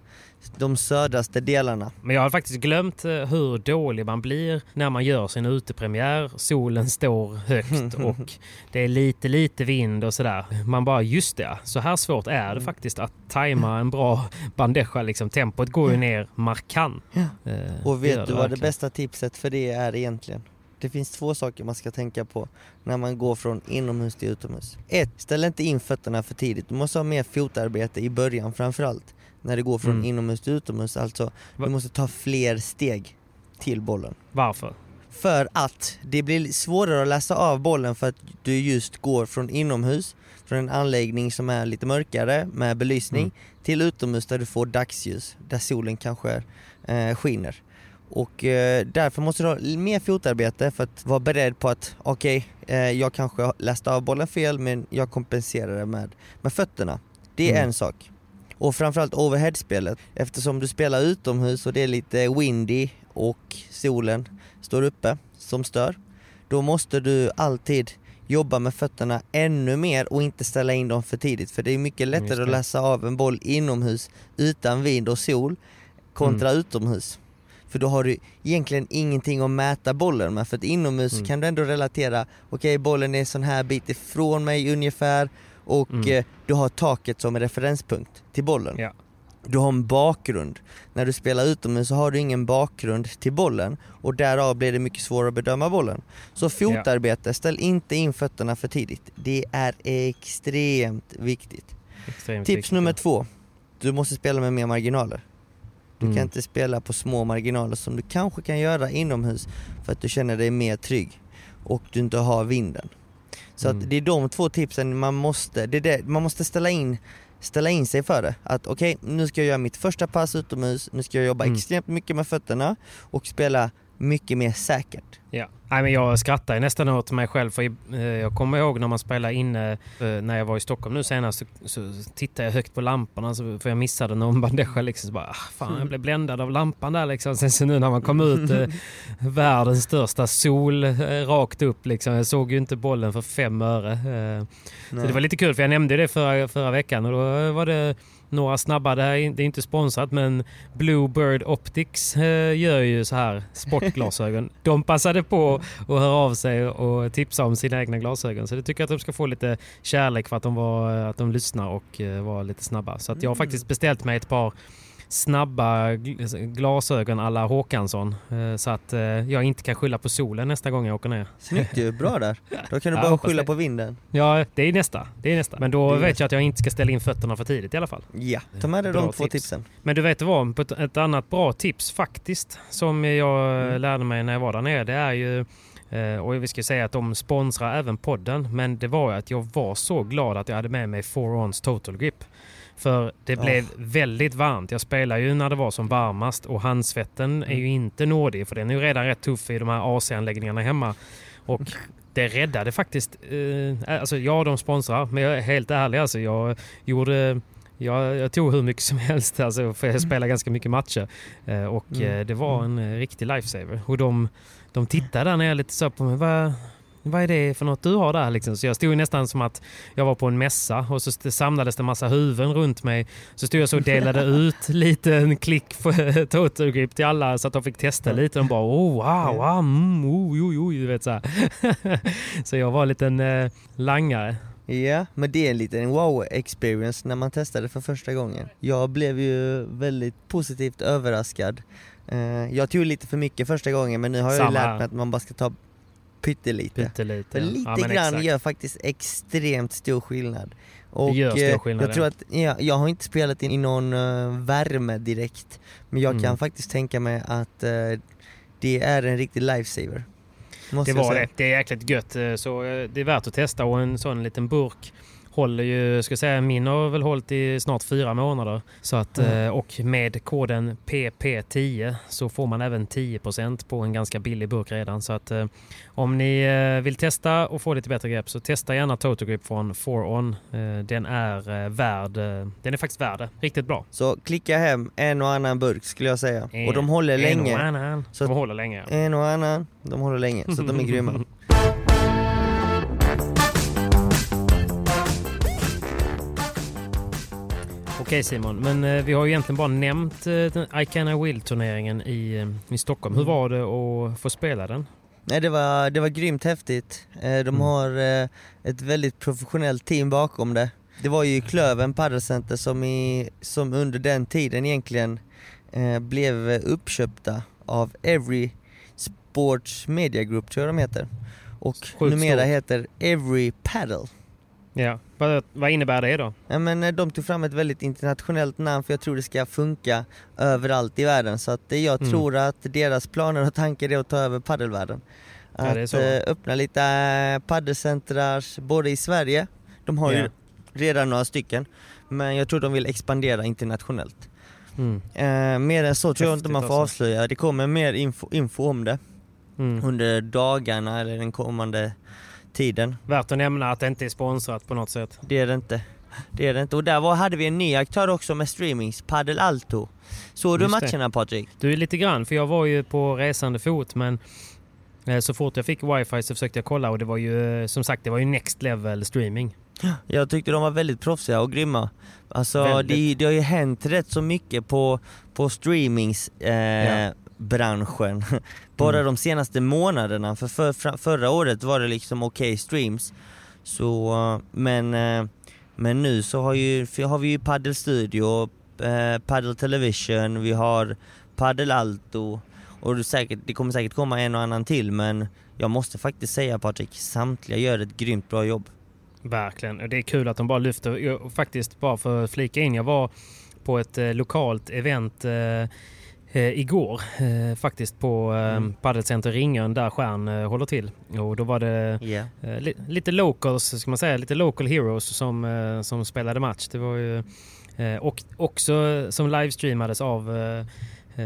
Speaker 2: de södraste delarna.
Speaker 1: Men jag har faktiskt glömt eh, hur dålig man blir när man gör sin utepremiär. Solen står högt (laughs) och det är lite, lite vind och sådär. Man bara, just det, så här svårt är
Speaker 2: Mm.
Speaker 1: det faktiskt att tajma en bra bandeja. Liksom. Tempot går ju ner markant.
Speaker 2: Ja.
Speaker 1: Eh,
Speaker 2: Och vet du vad det bästa tipset för det är egentligen? Det finns två saker man ska tänka på när man går från inomhus till utomhus. Ett, ställ inte in fötterna för tidigt. Du måste ha mer fotarbete i början framförallt. När det går från
Speaker 1: Mm.
Speaker 2: inomhus till utomhus. Alltså,
Speaker 1: Va-
Speaker 2: du måste ta fler steg till bollen.
Speaker 1: Varför?
Speaker 2: För att det blir svårare att läsa av bollen för att du just går från inomhus, från en anläggning som är lite mörkare med belysning,
Speaker 1: Mm.
Speaker 2: till utomhus där du får dagsljus, där solen kanske eh, skiner. Och eh, därför måste du ha mer fotarbete för att vara beredd på att okej, eh, jag kanske har läst av bollen fel men jag kompenserar det med, med fötterna. Det är
Speaker 1: Mm.
Speaker 2: en sak. Och framförallt overheadspelet. Eftersom du spelar utomhus och det är lite windy och solen står uppe som stör. Då måste du alltid jobba med fötterna ännu mer och inte ställa in dem för tidigt. För det är mycket
Speaker 1: Just
Speaker 2: lättare att läsa av en boll inomhus utan vind och sol kontra
Speaker 1: Mm.
Speaker 2: utomhus. För då har du egentligen ingenting att mäta bollen med. För att inomhus
Speaker 1: Mm.
Speaker 2: kan du ändå relatera, okej bollen är sån här bit ifrån mig ungefär och
Speaker 1: Mm.
Speaker 2: eh, du har taket som referenspunkt till bollen.
Speaker 1: Ja.
Speaker 2: Du har en bakgrund. När du spelar utomhus så har du ingen bakgrund till bollen och därav blir det mycket svårare att bedöma bollen. Så fotarbete, ställ inte in fötterna för tidigt. Det är extremt viktigt.
Speaker 1: Extremt
Speaker 2: Tips
Speaker 1: viktigt,
Speaker 2: nummer
Speaker 1: ja.
Speaker 2: två. Du måste spela med mer marginaler. Du
Speaker 1: Mm.
Speaker 2: kan inte spela på små marginaler som du kanske kan göra inomhus för att du känner dig mer trygg och du inte har vinden. Så
Speaker 1: Mm.
Speaker 2: att det är de två tipsen man måste, det det, man måste ställa in, ställa in sig för det. Att okej, nu ska jag göra mitt första pass utomhus, nu ska jag jobba
Speaker 1: Mm.
Speaker 2: extremt mycket med fötterna och spela mycket mer säkert.
Speaker 1: Nej, men jag skrattar nästan åt mig själv. För eh, jag kommer ihåg när man spelade inne, eh, när jag var i Stockholm nu senast, så, så tittade jag högt på lamporna så, för jag missade någon (laughs) bandeja. Liksom, så bara, ah, fan, jag blev bländad av lampan där. Liksom. Sen så nu när man kom ut, eh, (laughs) världens största sol eh, rakt upp. Liksom. Jag såg ju inte bollen för fem öre. Eh, så det var lite kul för jag nämnde det förra, förra veckan och då var det några snabba, det, här är, det är inte sponsrat men Bluebird Optics eh, gör ju så här sportglasögon. (laughs) De passade på att höra av sig och tipsa om sina egna glasögon. Så det tycker jag att de ska få lite kärlek för att de, var, att de lyssnar och eh, var lite snabba. Så att jag har
Speaker 2: Mm.
Speaker 1: faktiskt beställt mig ett par snabba gl- glasögon alla Håkansson eh, så att eh, jag inte kan skylla på solen nästa gång jag åker ner.
Speaker 2: Snyggt ju, bra där. Då kan du bara skylla
Speaker 1: det.
Speaker 2: på vinden.
Speaker 1: Ja, det är nästa. Det är nästa. Men då vet
Speaker 2: nästa.
Speaker 1: jag att jag inte ska ställa in fötterna för tidigt i alla fall.
Speaker 2: Ja, ta med dig
Speaker 1: Bra
Speaker 2: de två
Speaker 1: tips.
Speaker 2: tipsen.
Speaker 1: Men du vet vad, ett, annat bra tips faktiskt som jag
Speaker 2: Mm.
Speaker 1: eh, lärde mig när jag var där nere det är ju och vi ska säga att de sponsrar även podden men det var att jag var så glad att jag hade med mig 4Ons Total Grip. För det blev väldigt varmt. Jag spelar ju när det var som varmast och handsvetten är
Speaker 2: Mm.
Speaker 1: ju inte nådig för den är ju redan rätt tuff i de här AC-anläggningarna hemma. Och det räddade faktiskt, eh, alltså ja de sponsrar men jag är helt ärlig alltså jag gjorde jag, jag tog hur mycket som helst alltså, för jag spelar ganska mycket matcher. Eh, och
Speaker 2: Mm.
Speaker 1: eh, det var en eh, riktig lifesaver. Och de, de tittade där nere lite så på mig. Vad, vad är det för något du har där? Liksom. Så jag stod ju nästan som att jag var på en mässa och så samlades det en massa huvuden runt mig. Så stod jag så och delade (laughs) ut lite en klick för Total Grip till alla så att de fick testa lite. De bara oh, wow, wow mm, oj, oj, oj, vet så. (laughs) Så jag var en liten eh, langare.
Speaker 2: Ja, men det är en liten wow-experience när man testade för första gången. Jag blev ju väldigt positivt överraskad. Eh, Jag tog lite för mycket första gången men nu har jag ju
Speaker 1: Samma
Speaker 2: lärt
Speaker 1: här.
Speaker 2: mig att man bara ska ta pyttelite.
Speaker 1: Pyttelite.
Speaker 2: Lite
Speaker 1: ja,
Speaker 2: grann
Speaker 1: exakt.
Speaker 2: gör faktiskt extremt stor skillnad. Och
Speaker 1: gör stor
Speaker 2: eh,
Speaker 1: skillnad,
Speaker 2: jag tror att, ja, jag har inte spelat i någon uh, värme direkt, men jag
Speaker 1: Mm.
Speaker 2: kan faktiskt tänka mig att eh, det är en riktig lifesaver. Måste
Speaker 1: Det var det. Det är jäkligt gött. Så det är värt att testa och en sån liten burk håller ju, ska säga, min har väl hållit i snart fyra månader. Så att,
Speaker 2: Mm.
Speaker 1: eh, Och med koden PP10 så får man även 10% på en ganska billig burk redan. Så att eh, om ni eh, vill testa och få lite bättre grepp så testa gärna Total Grip från 4On. Eh, Den är värd, den är faktiskt värd det. Riktigt bra.
Speaker 2: Så klicka hem en och annan burk skulle jag säga.
Speaker 1: En-
Speaker 2: och de håller
Speaker 1: En
Speaker 2: länge.
Speaker 1: och annan.
Speaker 2: Så-
Speaker 1: De håller länge. ja.
Speaker 2: En och annan, de håller länge. Så de är grymma. (laughs)
Speaker 1: Okej Simon, men eh, vi har ju egentligen bara nämnt eh, den I Can I Will turneringen i, eh, i Stockholm. Hur
Speaker 2: Mm.
Speaker 1: var det att få spela den?
Speaker 2: Nej det var, det var grymt häftigt. De
Speaker 1: Mm.
Speaker 2: har ett väldigt professionellt team bakom det. Det var ju Klöven Padelcenter som, i, som under den tiden egentligen blev uppköpta av Every Sports Media Group tror jag de heter. Och
Speaker 1: Sjukt
Speaker 2: numera
Speaker 1: stort.
Speaker 2: heter Every Paddle.
Speaker 1: Ja. Vad, vad innebär det då?
Speaker 2: Ja, men eh, de tog fram ett väldigt internationellt namn för jag tror det ska funka överallt i världen. Så att eh, jag
Speaker 1: Mm.
Speaker 2: tror att deras planer och tankar är att ta över paddelvärlden.
Speaker 1: Ja,
Speaker 2: Att
Speaker 1: så.
Speaker 2: eh, öppna lite paddelcentrar både i Sverige, de har
Speaker 1: Ja.
Speaker 2: ju redan några stycken, men jag tror de vill expandera internationellt.
Speaker 1: Mm.
Speaker 2: Eh, mer än så tror jag inte man får
Speaker 1: alltså.
Speaker 2: avslöja, det kommer mer info, info om det
Speaker 1: Mm.
Speaker 2: under dagarna eller den kommande tiden.
Speaker 1: Värt att nämna att det inte är sponsrat på något sätt.
Speaker 2: Det är det inte. Det är det inte. Och där var, hade vi en ny aktör också med streamings, Padel Alto. Såg du
Speaker 1: Just det.
Speaker 2: matcherna Patrik?
Speaker 1: Du är lite grann, för jag var ju på resande fot men eh, så fort jag fick wifi så försökte jag kolla och det var ju eh, som sagt det var ju next level streaming.
Speaker 2: Jag tyckte de var väldigt proffsiga och grymma. Alltså det, det har ju hänt rätt så mycket på, på streamings eh,
Speaker 1: Ja.
Speaker 2: Branschen. (laughs) Bara
Speaker 1: Mm.
Speaker 2: de senaste månaderna. För, för förra året var det liksom okej streams. Så, eh, men, eh, men nu så har, ju, har vi ju Padel Studio, eh, Padel Television, vi har Padel Alto och det, säkert, det kommer säkert komma en och annan till men jag måste faktiskt säga Patrik, samtliga gör ett grymt bra jobb.
Speaker 1: Verkligen. Och det är kul att de bara lyfter. Jag, faktiskt, bara för att flika in, jag var på ett eh, lokalt event eh, eh, igår. Eh, faktiskt på eh,
Speaker 2: Mm.
Speaker 1: Padelcenter Ringön där Stjärn eh, håller till. Och då var det eh, li, lite locals, ska man säga, lite local heroes som, eh, som spelade match. Det var ju eh, och också som livestreamades av eh,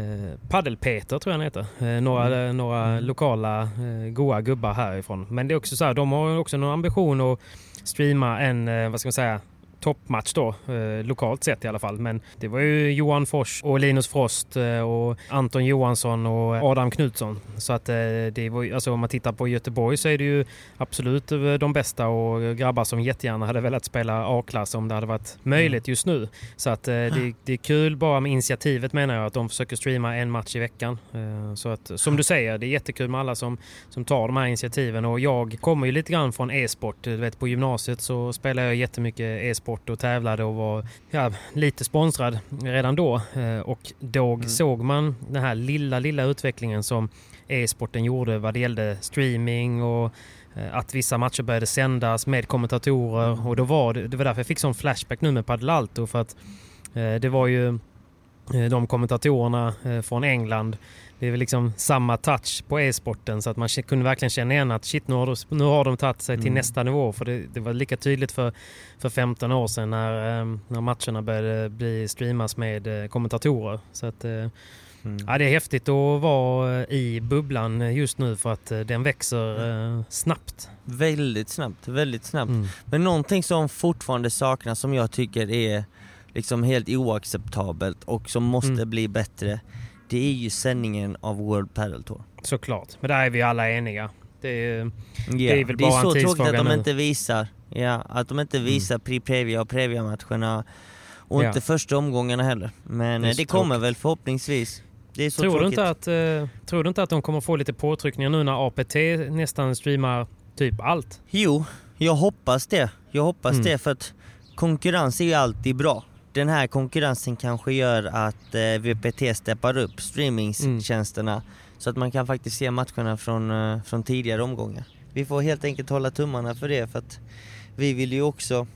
Speaker 1: eh, Paddel-Peter tror jag han heter. Eh, några
Speaker 2: Mm.
Speaker 1: några lokala eh, goa gubbar härifrån. Men det är också så här, de har också någon ambition att streama en, eh, vad ska man säga, toppmatch då, eh, lokalt sett i alla fall. Men det var ju Johan Fors och Linus Frost eh, och Anton Johansson och Adam Knutsson. Så att eh, det var alltså om man tittar på Göteborg så är det ju absolut eh, de bästa och grabbar som jättegärna hade velat spela A-klass om det hade varit möjligt just nu. Så att eh, det, det är kul bara med initiativet menar jag, att de försöker streama en match i veckan. Eh, Så att som du säger, det är jättekul med alla som, som tar de här initiativen och jag kommer ju lite grann från e-sport. Du vet på gymnasiet så spelade jag jättemycket e-sport och tävlade och var ja, lite sponsrad redan då. Eh, Och då
Speaker 2: Mm.
Speaker 1: såg man den här lilla, lilla utvecklingen som e-sporten gjorde vad det gällde streaming och eh, att vissa matcher började sändas med kommentatorer och då var det, det var därför jag fick sån flashback nu med Padel Alto för att eh, det var ju de kommentatorerna från England det är väl liksom samma touch på e-sporten så att man kunde verkligen känna igen att shit nu har de, nu har de tagit sig till
Speaker 2: Mm.
Speaker 1: nästa nivå för det, det var lika tydligt för, för 15 år sedan när, eh, när matcherna började bli streamas med eh, kommentatorer. Så att, eh,
Speaker 2: Mm.
Speaker 1: ja, det är häftigt att vara eh, i bubblan just nu för att den växer eh, snabbt.
Speaker 2: Väldigt snabbt, väldigt snabbt.
Speaker 1: Mm.
Speaker 2: Men någonting som fortfarande saknas som jag tycker är liksom helt oacceptabelt och som måste
Speaker 1: Mm.
Speaker 2: bli bättre det är ju sändningen av World Padel Tour.
Speaker 1: Såklart, men där är vi alla eniga. Det är,
Speaker 2: Ja,
Speaker 1: Det är väl
Speaker 2: det är
Speaker 1: bara
Speaker 2: så tråkigt att de
Speaker 1: nu.
Speaker 2: inte visar, ja, att de inte visar Pri Previa och Previa matcherna och
Speaker 1: Ja.
Speaker 2: inte första omgångarna heller. Men
Speaker 1: Det
Speaker 2: det, kommer väl förhoppningsvis. Det är så
Speaker 1: tror, du inte att, eh, tror du inte att de kommer få lite påtryckningar nu när APT nästan streamar typ allt?
Speaker 2: Jo, jag hoppas det. Jag hoppas
Speaker 1: Mm.
Speaker 2: det för att konkurrens är ju alltid bra. Den här konkurrensen kanske gör att eh, VPT steppar upp streamingtjänsterna Så att man kan faktiskt se matcherna från, eh, från tidigare omgångar. Vi får helt enkelt hålla tummarna för det för att vi vill ju också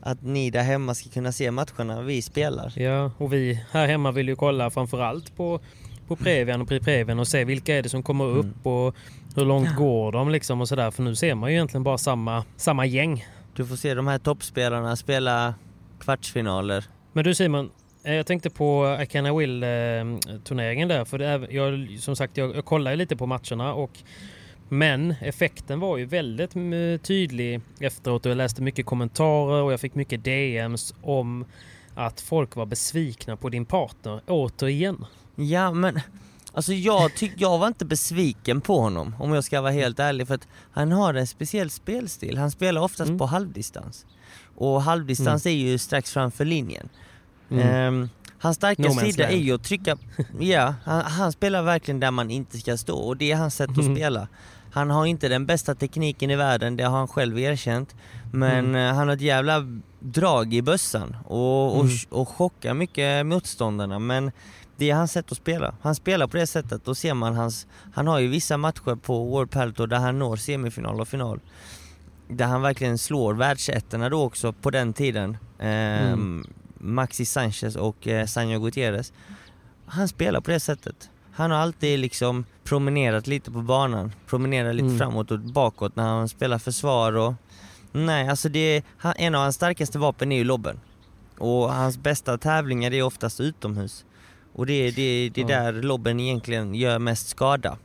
Speaker 2: att ni där hemma ska kunna se matcherna vi spelar.
Speaker 1: Ja, och vi här hemma vill ju kolla framförallt på, på Previan och Previan och se vilka är det som kommer upp
Speaker 2: Mm.
Speaker 1: och hur långt går de liksom och sådär. För nu ser man ju egentligen bara samma, samma gäng.
Speaker 2: Du får se de här toppspelarna spela kvartsfinaler.
Speaker 1: Men du Simon, eh, jag tänkte på I Can I Will eh, turneringen där. För det är, jag, som sagt, jag, ju lite på matcherna och men effekten var ju väldigt mm, tydlig efteråt och jag läste mycket kommentarer och jag fick mycket DMs om att folk var besvikna på din partner återigen.
Speaker 2: Ja men Alltså jag, tyck, jag var inte besviken på honom om jag ska vara helt ärlig för att han har en speciell spelstil. Han spelar oftast
Speaker 1: Mm.
Speaker 2: på halvdistans. Och halvdistans är ju strax framför linjen.
Speaker 1: Mm.
Speaker 2: Ehm, hans starka
Speaker 1: No
Speaker 2: sida är ju att trycka, ja han, han spelar verkligen där man inte ska stå och det är hans sätt
Speaker 1: Mm.
Speaker 2: att spela. Han har inte den bästa tekniken i världen, det har han själv erkänt. Men
Speaker 1: Mm.
Speaker 2: eh, han har ett jävla drag i bössan och, och,
Speaker 1: Mm.
Speaker 2: och chockar mycket motståndarna. Men det är hans sätt att spela. Han spelar på det sättet, då ser man hans... Han har ju vissa matcher på World Padel Tour där han når semifinal och final. Där han verkligen slår världsettorna då också på den tiden. Ehm,
Speaker 1: Mm.
Speaker 2: Maxi Sanchez och eh, Sanjo Gutierrez. Han spelar på det sättet. Han har alltid liksom promenerat lite på banan, promenerat lite
Speaker 1: Mm.
Speaker 2: framåt och bakåt när han spelar försvar och... Nej, alltså det är, han, en av hans starkaste vapen är ju lobben. Och hans bästa tävlingar är oftast utomhus. Och det är det, det är
Speaker 1: Ja.
Speaker 2: där lobben egentligen gör mest skada.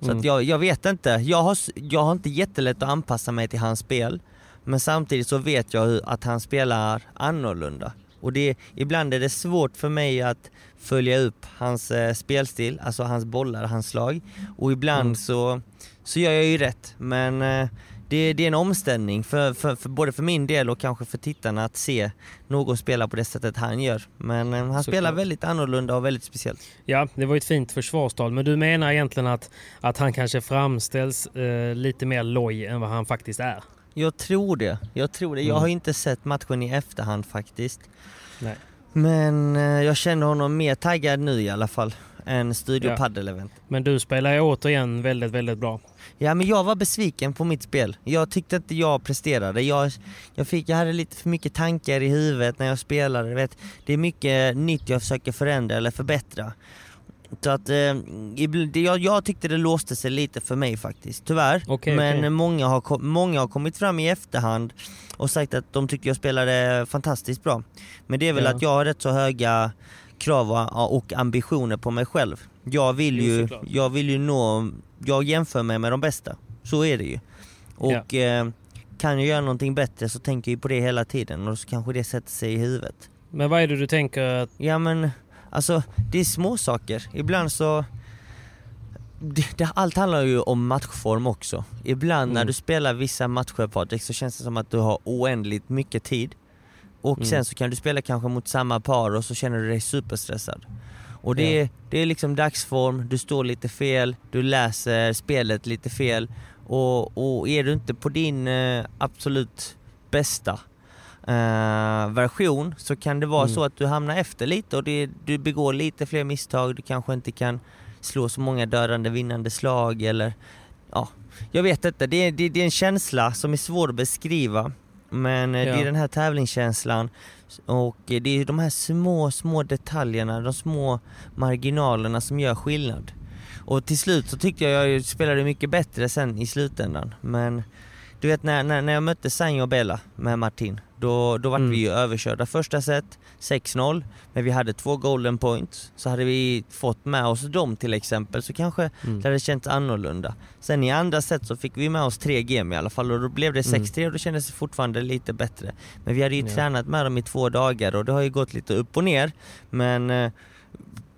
Speaker 2: Så
Speaker 1: Mm.
Speaker 2: att jag, jag vet inte, jag har, jag har inte jättelätt att anpassa mig till hans spel. Men samtidigt så vet jag att han spelar annorlunda. Och det, ibland är det svårt för mig att följa upp hans eh, spelstil, alltså hans bollar, hans slag. Och ibland
Speaker 1: Mm.
Speaker 2: så, så gör jag ju rätt. Men eh, det, det är en omställning, för, för, för, både för min del och kanske för tittarna att se någon spela på det sättet han gör. Men eh, han spelar
Speaker 1: Såklart.
Speaker 2: väldigt annorlunda och väldigt speciellt.
Speaker 1: Ja, det var ett fint försvarstal. Men du menar egentligen att, att han kanske framställs eh, lite mer loj än vad han faktiskt är?
Speaker 2: Jag tror det. Jag tror det. Jag
Speaker 1: Mm.
Speaker 2: har inte sett matchen i efterhand faktiskt.
Speaker 1: Nej.
Speaker 2: Men eh, jag känner honom mer taggad nu i alla fall än Studio
Speaker 1: Ja.
Speaker 2: Padel Event.
Speaker 1: Men du spelar ju återigen väldigt, väldigt bra.
Speaker 2: Ja men jag var besviken på mitt spel. Jag tyckte inte jag presterade. Jag, jag, fick, jag hade lite för mycket tankar i huvudet när jag spelade. Vet. Det är mycket nytt jag försöker förändra eller förbättra. Så att, eh, jag, jag tyckte det låste sig lite för mig faktiskt, tyvärr.
Speaker 1: Okej,
Speaker 2: Men
Speaker 1: okej.
Speaker 2: Många, har, många har kommit fram i efterhand och sagt att de tyckte jag spelade fantastiskt bra. Men det är väl
Speaker 1: Ja.
Speaker 2: att jag har rätt så höga krav och- ambitioner på mig själv. Jag vill ju, jag vill ju nå, jag jämför mig med de bästa. Så är det ju. Och eh, kan jag göra någonting bättre så tänker jag på det hela tiden och så kanske det sätter sig i huvudet.
Speaker 1: Men vad är det du tänker att...
Speaker 2: Ja men, alltså det är små saker. Ibland så... Det, det, allt handlar ju om matchform också. Ibland när
Speaker 1: Mm.
Speaker 2: du spelar vissa matcher Patrik så känns det som att du har oändligt mycket tid. Och
Speaker 1: Mm.
Speaker 2: sen så kan du spela kanske mot samma par och så känner du dig superstressad. Och det, är, det är liksom dagsform, du står lite fel, du läser spelet lite fel. Och, och är du inte på din eh, absolut bästa eh, version så kan det vara
Speaker 1: Mm.
Speaker 2: så att du hamnar efter lite och det, du begår lite fler misstag, du kanske inte kan slå så många dödande vinnande slag eller ja, jag vet inte. Det är, det, det är en känsla som är svår att beskriva men eh, det
Speaker 1: Ja.
Speaker 2: är den här tävlingskänslan och eh, det är de här små, små detaljerna, de små marginalerna som gör skillnad. Och till slut så tyckte jag jag spelade mycket bättre sen i slutändan men du vet när, när, när jag mötte Sanjo och Bella med Martin, då, då var
Speaker 1: Mm.
Speaker 2: vi ju överkörda första set, 6-0, men vi hade två golden points. Så hade vi fått med oss dem till exempel så kanske
Speaker 1: Mm.
Speaker 2: det hade känts annorlunda. Sen i andra set så fick vi med oss tre game i alla fall och då blev det 6-3 och då kändes det fortfarande lite bättre. Men vi hade ju
Speaker 1: Mm. Ja.
Speaker 2: tränat med dem i två dagar och det har ju gått lite upp och ner. Men eh,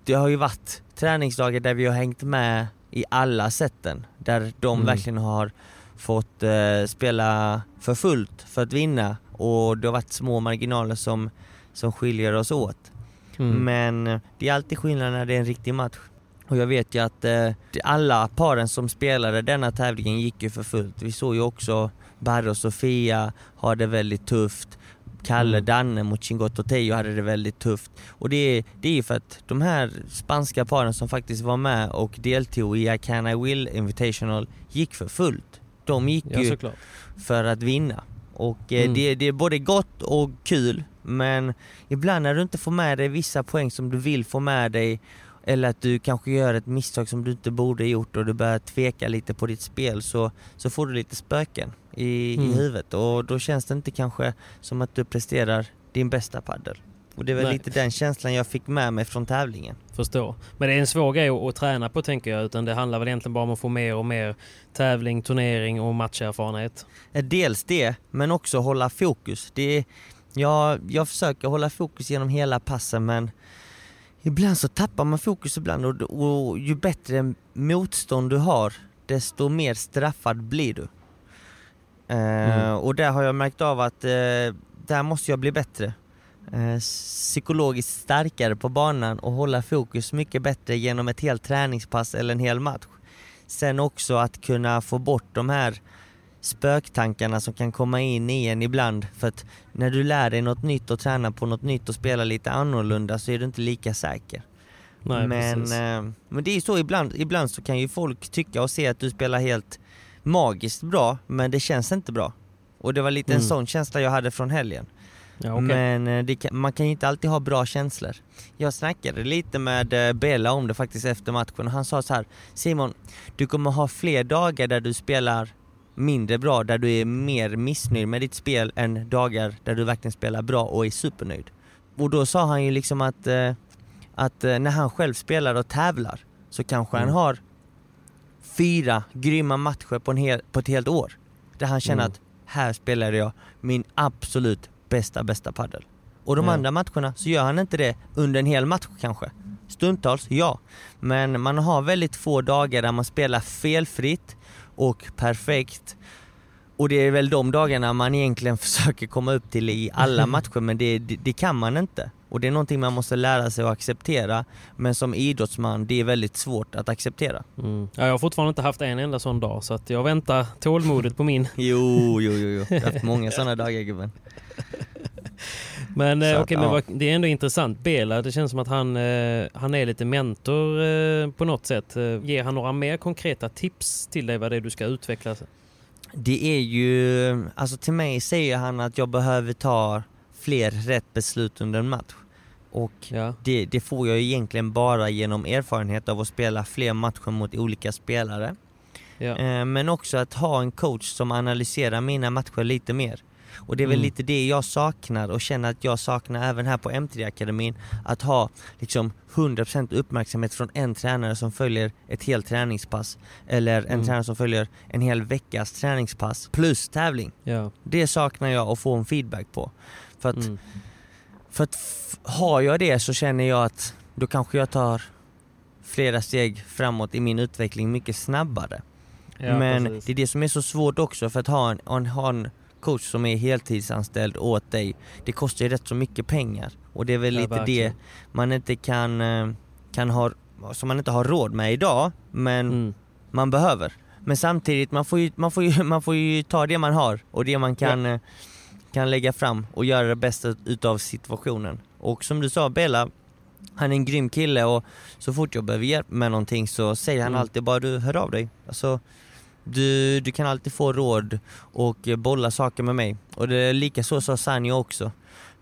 Speaker 2: det har ju varit träningsdagar där vi har hängt med i alla sätten. Där de
Speaker 1: Mm.
Speaker 2: verkligen har fått eh, spela för fullt för att vinna och det har varit små marginaler som, som skiljer oss åt.
Speaker 1: Mm.
Speaker 2: Men eh, det är alltid skillnad när det är en riktig match. Och jag vet ju att eh, alla paren som spelade denna tävlingen gick ju för fullt. Vi såg ju också Barre och Sofia ha det väldigt tufft. Kalle
Speaker 1: Mm.
Speaker 2: Danne mot Chingotto Tejo hade det väldigt tufft. Och det är, det är ju för att de här spanska paren som faktiskt var med och deltog i I Can I Will Invitational gick för fullt. De gick
Speaker 1: Ja
Speaker 2: ju
Speaker 1: såklart.
Speaker 2: för att vinna. Och eh,
Speaker 1: Mm.
Speaker 2: det, det är både gott och kul, men ibland när du inte får med dig vissa poäng som du vill få med dig, eller att du kanske gör ett misstag som du inte borde gjort och du börjar tveka lite på ditt spel så, så får du lite spöken i,
Speaker 1: Mm.
Speaker 2: i huvudet och då känns det inte kanske som att du presterar din bästa paddel. Och det väl
Speaker 1: Nej.
Speaker 2: lite den känslan jag fick med mig från tävlingen.
Speaker 1: Förstår. Men det är en svår grej att, att träna på tänker jag. Utan det handlar väl egentligen bara om att få mer och mer tävling, turnering och matcherfarenhet.
Speaker 2: Dels det, men också hålla fokus. Det är, jag, jag försöker hålla fokus genom hela passen men ibland så tappar man fokus ibland och, och ju bättre motstånd du har desto mer straffad blir du. Eh,
Speaker 1: Mm.
Speaker 2: Och där har jag märkt av att eh, där måste jag bli bättre. Eh, psykologiskt starkare på banan och hålla fokus mycket bättre genom ett helt träningspass eller en hel match. Sen också att kunna få bort de här spöktankarna som kan komma in i en ibland. För att när du lär dig något nytt och tränar på något nytt och spelar lite annorlunda så är du inte lika säker.
Speaker 1: Nej,
Speaker 2: men, eh, men det är så ibland, ibland så kan ju folk tycka och se att du spelar helt magiskt bra men det känns inte bra. Och det var lite en
Speaker 1: Mm.
Speaker 2: sån känsla jag hade från helgen.
Speaker 1: Ja, okej.
Speaker 2: Men eh, kan, man kan ju inte alltid ha bra känslor. Jag snackade lite med eh, Bella om det faktiskt efter matchen och han sa så här Simon, du kommer ha fler dagar där du spelar mindre bra, där du är mer missnöjd med ditt spel än dagar där du verkligen spelar bra och är supernöjd. Och då sa han ju liksom att, eh, att när han själv spelar och tävlar så kanske
Speaker 1: Mm.
Speaker 2: han har fyra grymma matcher på, en hel, på ett helt år. Där han känner
Speaker 1: Mm.
Speaker 2: att här spelade jag min absolut bästa, bästa paddel. Och de
Speaker 1: Ja.
Speaker 2: andra matcherna så gör han inte det under en hel match kanske. Stundtals, ja. Men man har väldigt få dagar där man spelar felfritt och perfekt. Och det är väl de dagarna man egentligen (laughs) försöker komma upp till i alla matcher men det, det, det kan man inte. Och det är någonting man måste lära sig att acceptera. Men som idrottsman, det är väldigt svårt att acceptera.
Speaker 1: Mm. Ja, jag har fortfarande inte haft en enda sån dag så att jag väntar tålmodigt på min. (laughs)
Speaker 2: Jo, jo, jo, jo. Jag har haft många sådana dagar gubben. (laughs)
Speaker 1: Men, eh, okej, men
Speaker 2: ja.
Speaker 1: det är ändå intressant. Bela, det känns som att han, eh, han är lite mentor eh, på något sätt. Ger han några mer konkreta tips till dig vad det är du ska utveckla?
Speaker 2: Det är ju, alltså till mig säger han att jag behöver ta fler rätt beslut under en match. Och
Speaker 1: Ja.
Speaker 2: det, det får jag egentligen bara genom erfarenhet av att spela fler matcher mot olika spelare.
Speaker 1: Ja.
Speaker 2: Eh, Men också att ha en coach som analyserar mina matcher lite mer. Och det är väl
Speaker 1: Mm.
Speaker 2: lite det jag saknar och känner att jag saknar även här på M3-akademin. Att ha liksom 100% uppmärksamhet från en tränare som följer ett helt träningspass. Eller en
Speaker 1: Mm.
Speaker 2: tränare som följer en hel veckas träningspass plus tävling.
Speaker 1: ja.
Speaker 2: Det saknar jag att få en feedback på. För att,
Speaker 1: Mm.
Speaker 2: för att har jag det så känner jag att då kanske jag tar flera steg framåt i min utveckling mycket snabbare.
Speaker 1: Ja,
Speaker 2: Men
Speaker 1: precis.
Speaker 2: det är det som är så svårt också för att ha en, en, ha en coach som är heltidsanställd åt dig. Det kostar ju rätt så mycket pengar. Och det är väl
Speaker 1: Ja,
Speaker 2: lite
Speaker 1: verkligen.
Speaker 2: det man inte kan, eh, kan ha, som man inte har råd med idag, men
Speaker 1: Mm.
Speaker 2: man behöver. Men samtidigt, man får, ju, man, får ju, (laughs) man får ju ta det man har och det man kan, eh, kan lägga fram och göra det bästa utav situationen. Och som du sa Bella, han är en grym kille och så fort jag behöver hjälp med någonting så säger han
Speaker 1: Mm.
Speaker 2: alltid bara du hör av dig. Alltså, du, du kan alltid få råd och bolla saker med mig. Och det är lika så sa Sanjo också.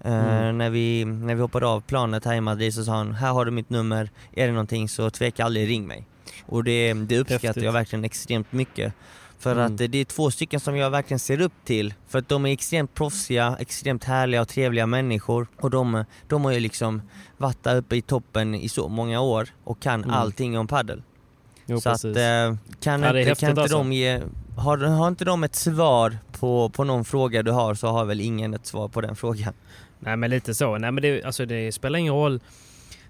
Speaker 2: Eh,
Speaker 1: Mm.
Speaker 2: när, vi, när vi hoppade av planet här i Madrid så sa han, här har du mitt nummer, är det någonting så tveka aldrig, ring mig. Och det, det uppskattar
Speaker 1: Häftigt.
Speaker 2: jag verkligen extremt mycket. För
Speaker 1: Mm.
Speaker 2: att eh, det är två stycken som jag verkligen ser upp till. För att de är extremt proffsiga, extremt härliga och trevliga människor. Och de, de har ju liksom varit där uppe i toppen i så många år och kan
Speaker 1: Mm.
Speaker 2: allting om paddel.
Speaker 1: Jo,
Speaker 2: så att
Speaker 1: precis.
Speaker 2: eh, kan,
Speaker 1: Ja,
Speaker 2: inte, kan inte
Speaker 1: alltså.
Speaker 2: de ge, har, har inte de ett svar på, på någon fråga du har så har väl ingen ett svar på den frågan.
Speaker 1: Nej men lite så. Nej men det, alltså det spelar ingen roll.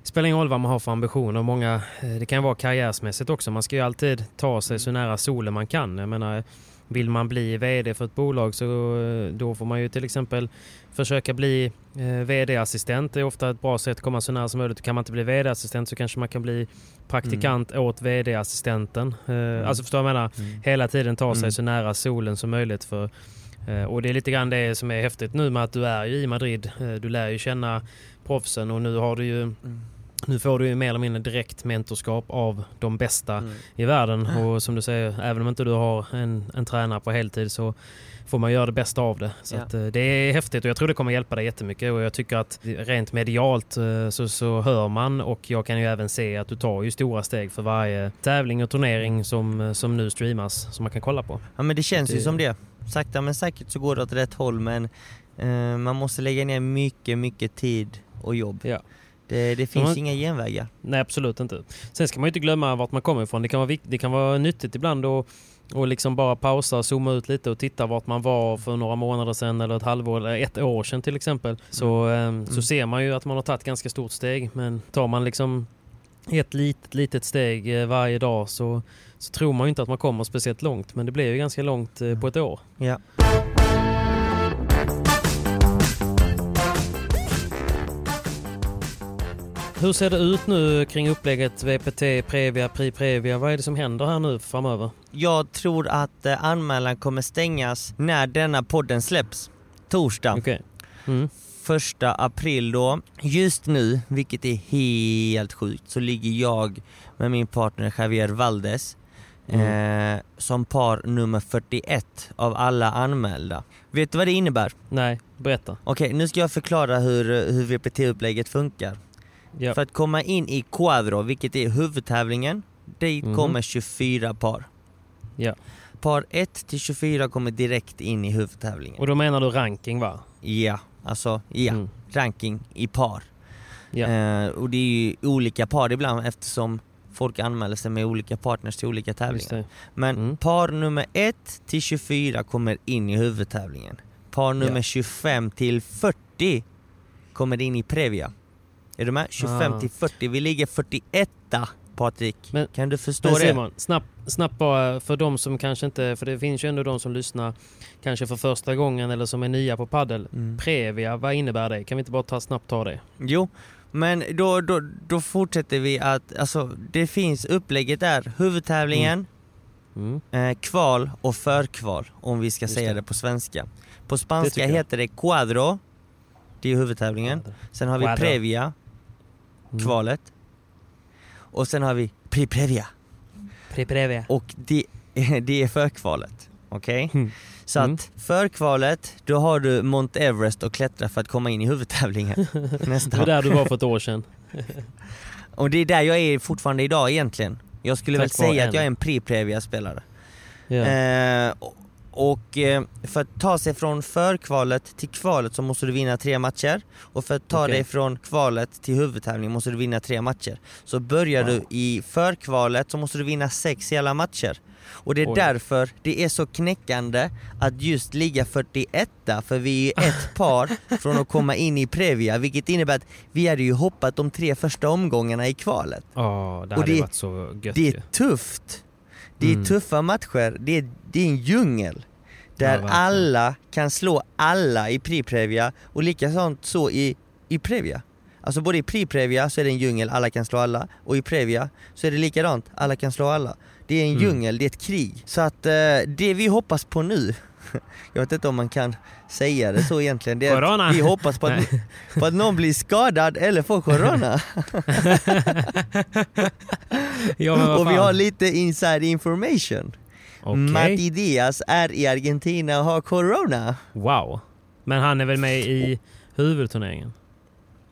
Speaker 1: spelar ingen roll vad man har för ambitioner. Många, eh, det kan vara karriärsmässigt också. Man ska ju alltid ta sig så nära solen man kan. Jag menar, vill man bli VD för ett bolag så eh, då får man ju till exempel försöka bli VD-assistent. Det är ofta ett bra sätt att komma så nära som möjligt. Kan man inte bli VD-assistent så kanske man kan bli praktikant åt VD-assistenten. Eh, Alltså förstår du vad jag menar? Hela tiden ta sig
Speaker 2: Mm.
Speaker 1: så nära solen som möjligt för Eh, och det är lite grann det som är häftigt nu med att du är ju i Madrid. Eh, du lär ju känna proffsen och nu har du ju
Speaker 2: Mm.
Speaker 1: nu får du ju mer eller mindre direkt mentorskap av de bästa
Speaker 2: Mm.
Speaker 1: i världen. Och som du säger, även om inte du har en, en tränare på heltid så får man göra det bästa av det. Så
Speaker 2: Ja.
Speaker 1: att, eh, det är häftigt och jag tror det kommer hjälpa dig jättemycket. Och jag tycker att rent medialt eh, så, så hör man och jag kan ju även se att du tar ju stora steg för varje tävling och turnering som, eh, som nu streamas som man kan kolla på.
Speaker 2: Ja men det känns ju
Speaker 1: Det-
Speaker 2: som det. Sakta men säkert så går det åt rätt håll men eh, man måste lägga ner mycket, mycket tid och jobb.
Speaker 1: Ja.
Speaker 2: Det, det finns
Speaker 1: man-
Speaker 2: inga genvägar.
Speaker 1: Nej, absolut inte. Sen ska man ju inte glömma vart man kommer ifrån. Det kan vara, vikt, det kan vara nyttigt ibland att och liksom bara pausa, zooma ut lite och titta vart man var för några månader sedan eller ett halvår eller ett år sedan till exempel. Så, eh, så ser man ju att man har tagit ganska stort steg. Men tar man liksom ett litet, litet steg eh, varje dag så, så tror man ju inte att man kommer speciellt långt. Men det blir ju ganska långt eh, på ett år.
Speaker 2: Ja.
Speaker 1: Hur ser det ut nu kring upplägget VPT, Previa, Pri Previa? Vad är det som händer här nu framöver?
Speaker 2: Jag tror att eh, anmälan kommer stängas när denna podden släpps. Torsdag.
Speaker 1: Okej. Mm.
Speaker 2: första april då. Just nu, vilket är helt sjukt, så ligger jag med min partner Javier Valdes eh, som par nummer 41 av alla anmälda. Vet du vad det innebär?
Speaker 1: Nej, berätta.
Speaker 2: Okej, nu ska jag förklara hur, hur VPT-upplägget funkar.
Speaker 1: Ja.
Speaker 2: För att komma in i Quadro, vilket är huvudtävlingen, dit
Speaker 1: Mhm.
Speaker 2: kommer 24 par.
Speaker 1: Ja.
Speaker 2: Par 1 till 24 kommer direkt in i huvudtävlingen.
Speaker 1: Och då menar du ranking va?
Speaker 2: Ja, alltså ja,
Speaker 1: Mm.
Speaker 2: ranking i par.
Speaker 1: Ja.
Speaker 2: Eh, och det är ju olika par ibland eftersom folk anmäler sig med olika partners till olika tävlingar. Men
Speaker 1: Mm.
Speaker 2: par nummer 1 till 24 kommer in i huvudtävlingen. Par nummer
Speaker 1: Ja.
Speaker 2: 25 till 40 kommer in i Previa. Är du med? 25
Speaker 1: Ah.
Speaker 2: till 40. Vi ligger 41 Patrik.
Speaker 1: Men-
Speaker 2: kan du förstå
Speaker 1: Men
Speaker 2: det?
Speaker 1: Simon, snabbt, snabbt bara för de som kanske inte, för det finns ju ändå de som lyssnar kanske för första gången eller som är nya på paddel.
Speaker 2: Mm.
Speaker 1: Previa, vad innebär det? Kan vi inte bara ta, snabbt ta det?
Speaker 2: Jo, men då, då, då fortsätter vi att, alltså det finns upplägget där, huvudtävlingen,
Speaker 1: Mm.
Speaker 2: eh, kval och förkval om vi ska
Speaker 1: Just
Speaker 2: säga
Speaker 1: det.
Speaker 2: det. på svenska. På
Speaker 1: Det
Speaker 2: spanska heter det quadro, det är huvudtävlingen. Sen har vi
Speaker 1: Quadro.
Speaker 2: previa,
Speaker 1: Mm.
Speaker 2: Kvalet. Och sen har vi pre-previa
Speaker 1: Pre-previa.
Speaker 2: och det, (laughs) det är förkvalet. Okej?
Speaker 1: Mm.
Speaker 2: Så
Speaker 1: Mm.
Speaker 2: att förkvalet, då har du Mount Everest att klättra för att komma in i huvudtävlingen. (laughs)
Speaker 1: Det
Speaker 2: Nästan.
Speaker 1: var där du var för ett år sedan. (laughs)
Speaker 2: Och det är där jag är fortfarande idag egentligen. Jag skulle väl
Speaker 1: Tack vare
Speaker 2: säga att jag är en pre-previa-spelare.
Speaker 1: Ja.
Speaker 2: Eh, och- och eh, för att ta sig från förkvalet till kvalet så måste du vinna tre matcher. Och för att ta
Speaker 1: Okej.
Speaker 2: dig från kvalet till huvudtävling måste du vinna tre matcher. Så börjar
Speaker 1: Wow.
Speaker 2: du i förkvalet så måste du vinna sex hela matcher. Och det är
Speaker 1: Oj.
Speaker 2: därför det är så knäckande att just ligga 41 för vi är ett (laughs) par från att komma in i Previa vilket innebär att vi hade ju hoppat de tre första omgångarna i kvalet.
Speaker 1: Ja, det
Speaker 2: och
Speaker 1: hade
Speaker 2: det-
Speaker 1: varit så gött
Speaker 2: Det
Speaker 1: ju.
Speaker 2: är tufft. Det är
Speaker 1: Mm.
Speaker 2: tuffa matcher. Det är, det är en djungel.
Speaker 1: Ja,
Speaker 2: Där
Speaker 1: verkligen.
Speaker 2: alla kan slå alla i Pri-Previa och likasånt så i, i Previa. Alltså både i Pri-Previa så är det en djungel, alla kan slå alla. Och i Previa så är det likadant, alla kan slå alla. Det är en
Speaker 1: Mm.
Speaker 2: djungel, det är ett krig. Så att eh, det vi hoppas på nu, (laughs) jag vet inte om man kan säga det så egentligen, det
Speaker 1: Corona.
Speaker 2: vi hoppas på att, på att någon blir skadad eller får corona. (laughs)
Speaker 1: ja,
Speaker 2: och vi har lite inside information.
Speaker 1: Okej.
Speaker 2: Matti Diaz är i Argentina och har corona.
Speaker 1: Wow. Men han är väl med i huvudturneringen?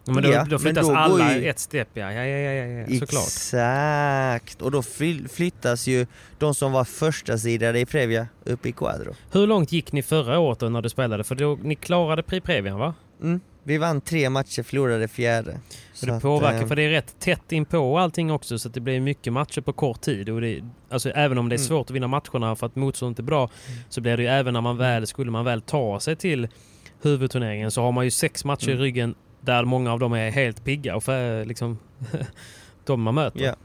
Speaker 1: Men då,
Speaker 2: Ja,
Speaker 1: då
Speaker 2: men
Speaker 1: flyttas
Speaker 2: då går
Speaker 1: alla
Speaker 2: ju-
Speaker 1: ett steg ja. Ja, ja, ja, ja, såklart.
Speaker 2: Exakt, och då fly- flyttas ju de som var första sidare i Previa upp i Quadro.
Speaker 1: Hur långt gick ni förra året då när du spelade? För då, ni klarade Pri Previan va?
Speaker 2: Mm. Vi vann tre matcher, förlorade fjärde.
Speaker 1: Så det påverkar, för det är rätt tätt in på allting också så att det blir mycket matcher på kort tid. Och det, alltså, även om det är
Speaker 2: Mm.
Speaker 1: svårt att vinna matcherna för att motståndet är bra så blir det ju även när man väl, skulle man väl ta sig till huvudturneringen så har man ju sex matcher
Speaker 2: Mm.
Speaker 1: i ryggen där många av dem är helt pigga och för, liksom (laughs) de man möter.
Speaker 2: Ja.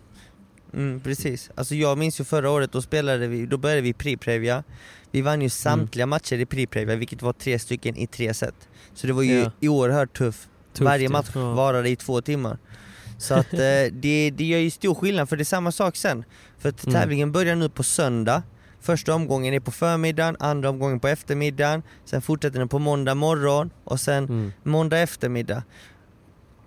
Speaker 2: Mm, precis. Alltså jag minns ju förra året, då spelade vi, då började vi i Pri-Previa. Vi vann ju samtliga matcher i Pri-Previa, vilket var tre stycken i tre set. Så det var ju
Speaker 1: Ja.
Speaker 2: oerhört tufft.
Speaker 1: Tufft,
Speaker 2: Varje match
Speaker 1: Ja.
Speaker 2: varade i två timmar. Så att (laughs) eh, det, det gör ju stor skillnad, för det är samma sak sen. För att
Speaker 1: Mm.
Speaker 2: tävlingen börjar nu på söndag, Första omgången är på förmiddagen, andra omgången på eftermiddagen, sen fortsätter den på måndag morgon och sen
Speaker 1: Mm.
Speaker 2: måndag eftermiddag.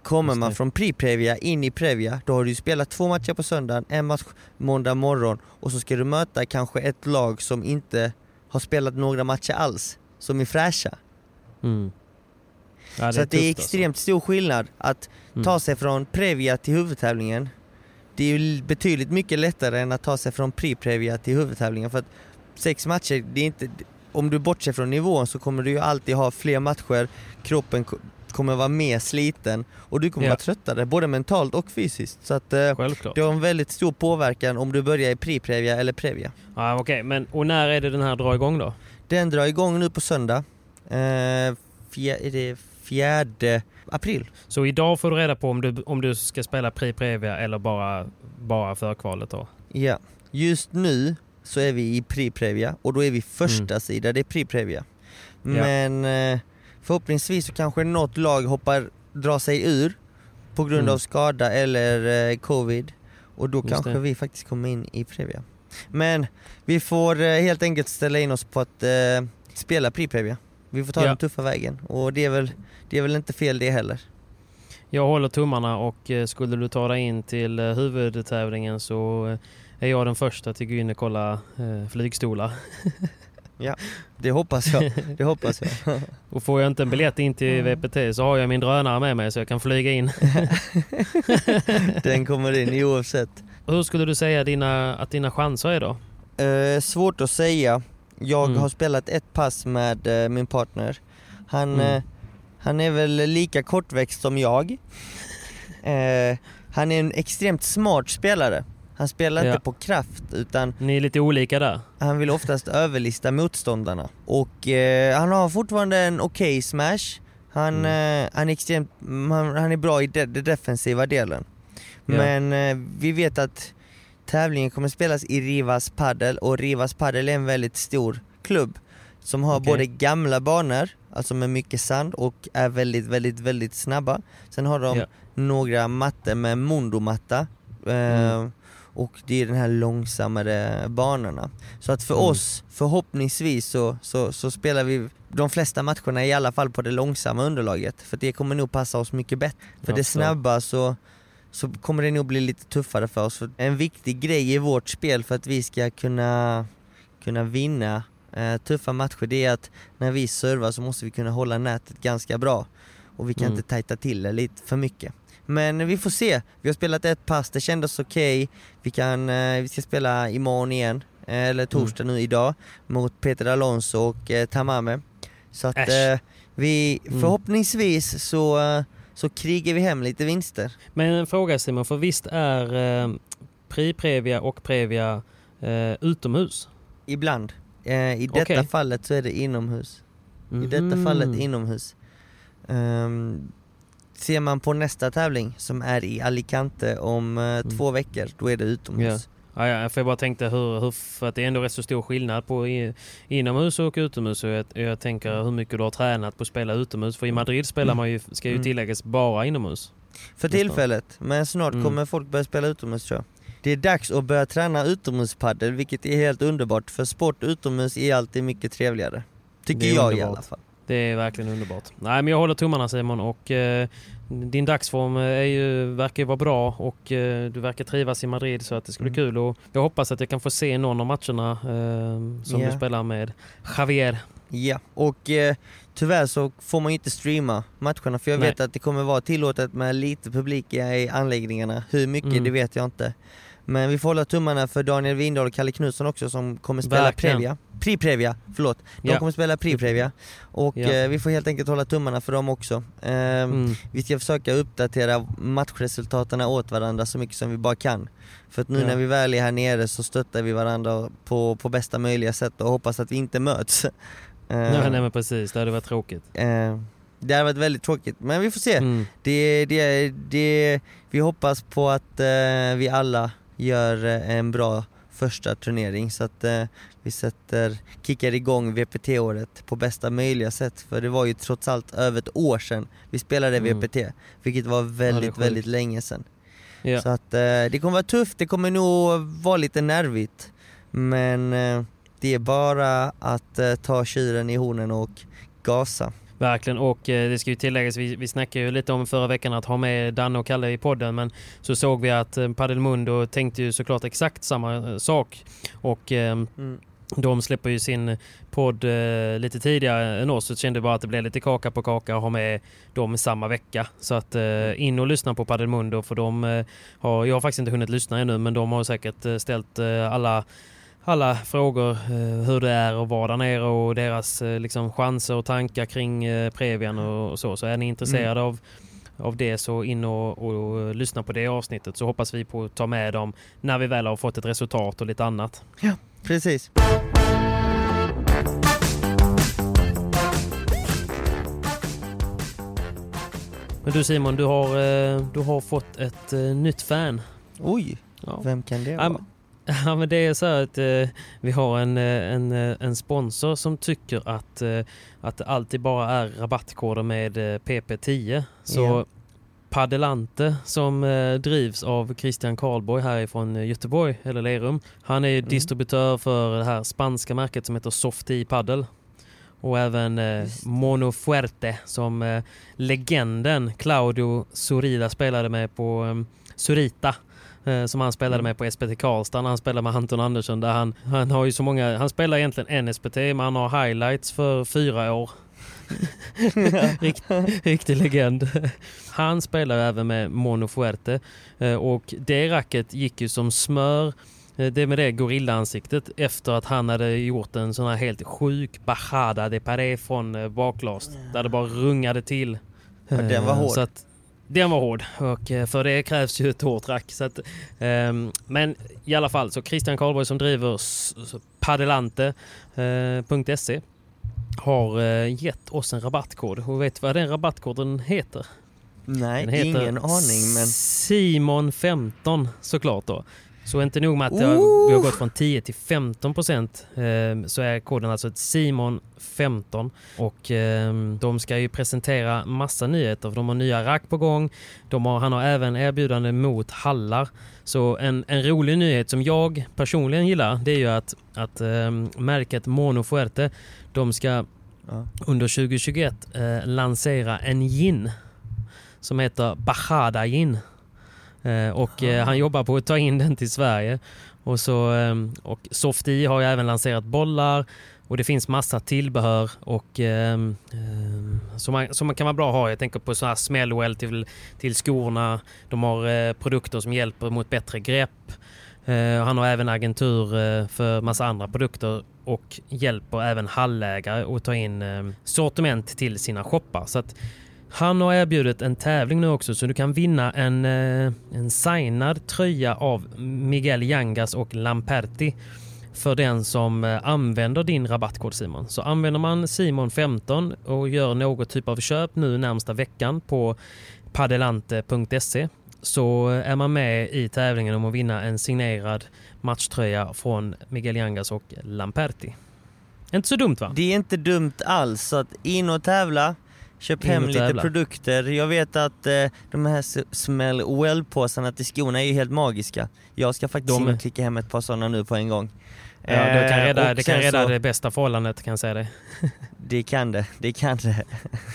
Speaker 2: Kommer man från pre-previa in i previa, då har du ju spelat två matcher på söndagen, en match måndag morgon och så ska du möta kanske ett lag som inte har spelat några matcher alls, som är fräscha.
Speaker 1: Mm. Ja,
Speaker 2: så att det är
Speaker 1: alltså.
Speaker 2: extremt stor skillnad att
Speaker 1: Mm.
Speaker 2: ta sig från previa till huvudtävlingen. Det är ju betydligt mycket lättare än att ta sig från pre-previa till huvudtävlingen för att sex matcher, det är inte, om du bortser från nivån så kommer du ju alltid ha fler matcher, kroppen ko- kommer vara mer sliten och du kommer
Speaker 1: Ja.
Speaker 2: vara tröttare både mentalt och fysiskt. Så att eh,
Speaker 1: Självklart.
Speaker 2: det har en väldigt stor påverkan om du börjar i pre-previa eller previa.
Speaker 1: Ja, Okej, men och när är det den här drar igång då?
Speaker 2: Den drar igång nu på söndag. Eh, är det fjärde april.
Speaker 1: Så idag får du reda på om du, om du ska spela pre-previa eller bara, bara förkvalet då?
Speaker 2: Ja, just nu så är vi i pre-previa och då är vi första
Speaker 1: Mm.
Speaker 2: sida, det är pre-previa. Men eh, förhoppningsvis så kanske något lag hoppar, drar sig ur på grund
Speaker 1: Mm.
Speaker 2: av skada eller eh, covid och då
Speaker 1: Just
Speaker 2: kanske
Speaker 1: det.
Speaker 2: vi faktiskt kommer in i previa. Men vi får eh, helt enkelt ställa in oss på att eh, spela pre-previa. Vi får ta
Speaker 1: Ja.
Speaker 2: den tuffa vägen och det är, väl, det är väl inte fel det heller.
Speaker 1: Jag håller tummarna och eh, skulle du ta dig in till eh, huvudtävlingen så eh, är jag den första att gå in och kolla flygstolar. (laughs)
Speaker 2: Det hoppas jag. Det hoppas jag. (laughs)
Speaker 1: Och får jag inte en biljett in till VPT så har jag min drönare med mig så jag kan flyga in. (laughs)
Speaker 2: Den kommer in oavsett.
Speaker 1: Hur skulle du säga dina, att dina chanser är då?
Speaker 2: Eh, svårt att säga. Jag
Speaker 1: Mm.
Speaker 2: har spelat ett pass med eh, min partner. Han,
Speaker 1: Mm.
Speaker 2: eh, han är väl lika kortväxt som jag. (laughs) Eh, han är en extremt smart spelare. Han spelar
Speaker 1: Ja.
Speaker 2: inte på kraft utan
Speaker 1: Ni är lite olika där.
Speaker 2: han vill oftast överlista motståndarna. Och eh, han har fortfarande en okej smash. Han,
Speaker 1: Mm.
Speaker 2: eh, han, är extremt, han, han är bra i de, den defensiva delen.
Speaker 1: Ja.
Speaker 2: Men eh, vi vet att tävlingen kommer spelas i Rivas Padel och Rivas Padel är en väldigt stor klubb som har
Speaker 1: Okej.
Speaker 2: både gamla banor, alltså med mycket sand och är väldigt, väldigt, väldigt snabba. Sen har de
Speaker 1: Ja.
Speaker 2: några mattor med mondomatta eh,
Speaker 1: Mm.
Speaker 2: och det är den här långsammare banorna. Så att för
Speaker 1: Mm.
Speaker 2: oss, förhoppningsvis så, så, så spelar vi de flesta matcherna i alla fall på det långsamma underlaget för det kommer nog passa oss mycket bättre. För
Speaker 1: Jag
Speaker 2: det snabba så, så kommer det nog bli lite tuffare för oss. En viktig grej i vårt spel för att vi ska kunna, kunna vinna eh, tuffa matcher det är att när vi servar så måste vi kunna hålla nätet ganska bra och vi kan
Speaker 1: Mm.
Speaker 2: inte tajta till det lite för mycket. Men vi får se. Vi har spelat ett pass, det kändes okej. Vi, kan, eh, vi ska spela imorgon igen, eh, eller torsdag nu idag, mot Peter Alonso och eh, Tamame. Så att eh, vi,
Speaker 1: Mm.
Speaker 2: förhoppningsvis så, eh, så krigar vi hem lite vinster.
Speaker 1: Men en fråga Simon, för visst är eh, Pri-Previa och Previa utomhus?
Speaker 2: Ibland. Eh, I detta
Speaker 1: Okej.
Speaker 2: fallet så är det inomhus. I detta
Speaker 1: Mhm.
Speaker 2: fallet inomhus. Ehm, ser man på nästa tävling som är i Alicante om eh, två veckor, då är det utomhus.
Speaker 1: Ja, ja, för jag bara tänkte hur, hur, för att det är ändå rätt så stor skillnad på i, inomhus och utomhus och jag, jag tänker hur mycket du har tränat på att spela utomhus. För i Madrid spelar
Speaker 2: Mm.
Speaker 1: man ju, ska ju
Speaker 2: Mm.
Speaker 1: tilläggas, bara inomhus.
Speaker 2: För tillfället, men snart
Speaker 1: Mm.
Speaker 2: kommer folk börja spela utomhus tror jag. Det är dags att börja träna utomhuspaddel, vilket är helt underbart, för sport utomhus är alltid mycket trevligare. Tycker jag i
Speaker 1: underbart.
Speaker 2: alla fall.
Speaker 1: Det är verkligen underbart. Nej men jag håller tummarna Simon och eh, din dagsform är ju, verkar ju vara bra och eh, du verkar trivas i Madrid så att det ska bli
Speaker 2: Mm.
Speaker 1: kul och jag hoppas att jag kan få se någon av matcherna eh, som
Speaker 2: Ja.
Speaker 1: du spelar med Javier.
Speaker 2: Ja, och eh, tyvärr så får man inte streama matcherna för jag
Speaker 1: Nej.
Speaker 2: vet att det kommer vara tillåtet med lite publik i anläggningarna. Hur mycket
Speaker 1: Mm.
Speaker 2: det vet jag inte. Men vi får hålla tummarna för Daniel Windahl och Kalle Knutsson också som kommer spela
Speaker 1: Verkligen.
Speaker 2: Previa. Pri-Previa, förlåt. De
Speaker 1: Ja.
Speaker 2: kommer spela Pri-Previa. Och
Speaker 1: Ja.
Speaker 2: eh, vi får helt enkelt hålla tummarna för dem också. Ehm,
Speaker 1: Mm.
Speaker 2: Vi ska försöka uppdatera matchresultaten åt varandra så mycket som vi bara kan. För att nu
Speaker 1: Ja.
Speaker 2: när vi väl är här nere så stöttar vi varandra på, på bästa möjliga sätt och hoppas att vi inte möts. (laughs) Eh,
Speaker 1: Nej, nej men precis, det hade varit tråkigt.
Speaker 2: eh, det hade varit väldigt tråkigt, men vi får se.
Speaker 1: Mm.
Speaker 2: Det, det, det, vi hoppas på att eh, vi alla gör eh, en bra första turnering så att eh, vi sätter, kickar igång VPT-året på bästa möjliga sätt. För det var ju trots allt över ett år sedan vi spelade
Speaker 1: Mm.
Speaker 2: VPT, vilket var väldigt,
Speaker 1: sjukt.
Speaker 2: väldigt länge sedan.
Speaker 1: Ja.
Speaker 2: Så att eh, det kommer vara tufft, det kommer nog vara lite nervigt. Men eh, Det är bara att eh, ta tjuren i hornen och gasa.
Speaker 1: Verkligen och eh, det ska ju tilläggas, vi, vi snackade ju lite om förra veckan att ha med Danne och Kalle i podden men så såg vi att eh, Padelmundo tänkte ju såklart exakt samma eh, sak och eh, de släpper ju sin podd eh, lite tidigare än oss så kände bara att det blev lite kaka på kaka att ha med dem samma vecka. Så att eh, in och lyssna på Padelmundo för de eh, har, jag har faktiskt inte hunnit lyssna ännu men de har säkert ställt alla alla frågor eh, hur det är och var där nere och deras eh, liksom, chanser och tankar kring eh, Previan och, och så. Så är ni intresserade av, av det så in och, och, lyssna på det avsnittet så hoppas vi på att ta med dem när vi väl har fått ett resultat och lite annat.
Speaker 2: Precis.
Speaker 1: Men du Simon, du har, du har fått ett nytt fan.
Speaker 2: Oj,
Speaker 1: Ja.
Speaker 2: vem kan det
Speaker 1: Ja,
Speaker 2: vara? (laughs)
Speaker 1: Ja men det är så här att eh, vi har en, eh, en, eh, en sponsor som tycker att, eh, att det alltid bara är rabattkoder med eh, PP10. Så
Speaker 2: Ja.
Speaker 1: Padelante som eh, drivs av Christian Karlborg härifrån Göteborg, eller Lerum. Han är
Speaker 2: Mm.
Speaker 1: distributör för det här spanska märket som heter Softi Paddle. Och även eh. Mono Fuerte som legenden Claudio Sorida spelade med på Surita. Eh, som han spelade
Speaker 2: Mm.
Speaker 1: med på SPT Karlstad han spelade med Anton Andersson. Där han, han har ju så många, han spelar egentligen en SPT men han har highlights för fyra år. (laughs) Rikt, riktig legend. Han spelar även med Mono Fuerte eh, och det racket gick ju som smör eh, det med det gorillaansiktet efter att han hade gjort en sån här helt sjuk bajada de paré från bakglas där det bara rungade till.
Speaker 2: Ja, den var hård.
Speaker 1: Så att, den var hård och eh, för det krävs ju ett hårt rack. Så att, ehm, men i alla fall, så Christian Karlborg som driver s- s- padelante.se har eh, gett oss en rabattkod. Och vet du vad den rabattkoden heter?
Speaker 2: Nej,
Speaker 1: Den heter
Speaker 2: ingen aning men...
Speaker 1: Simon15 såklart då. Så inte nog med att det har,
Speaker 2: Oh!
Speaker 1: vi har gått från 10 till 15 procent eh, så är koden alltså ett Simon15 och eh, de ska ju presentera massa nyheter. För de har nya rack på gång. De har, han har även erbjudande mot hallar. Så en, en rolig nyhet som jag personligen gillar det är ju att, att eh, märket Mono Fuerte de ska
Speaker 2: Ja.
Speaker 1: under 2021 eh, lansera en gin som heter Bajada gin. Eh, och eh, han jobbar på att ta in den till Sverige. Och, så, eh, och Softi har ju även lanserat bollar och det finns massa tillbehör och eh, eh, som, man, som man kan vara bra att ha. Jag tänker på sådana här smällwell till, till skorna. De har eh, produkter som hjälper mot bättre grepp. Han har även agentur för massa andra produkter och hjälper även hallägare att ta in sortiment till sina shoppar. Så att han har erbjudit en tävling nu också så du kan vinna en, eh, en signad tröja av Miguel Yangas och Lamperti för den som eh, använder din rabattkod Simon. Så använder man Simon15 och gör något typ av köp nu närmsta veckan på padelante.se så är man med i tävlingen om att vinna en signerad matchtröja från Miguel Yangas och Lamperti. Inte så dumt va?
Speaker 2: Det är inte dumt alls, så att in och tävla, köp hem lite produkter. Jag vet att eh, de här Smell Well-påsarna till skorna är ju helt magiska. Jag ska faktiskt
Speaker 1: De
Speaker 2: in
Speaker 1: är-
Speaker 2: och klicka hem ett par sådana nu på en gång.
Speaker 1: Ja, det kan
Speaker 2: Eh,
Speaker 1: rädda, det, kan rädda
Speaker 2: så-
Speaker 1: det bästa förhållandet kan jag säga det. (laughs)
Speaker 2: Det kan det, det kan det.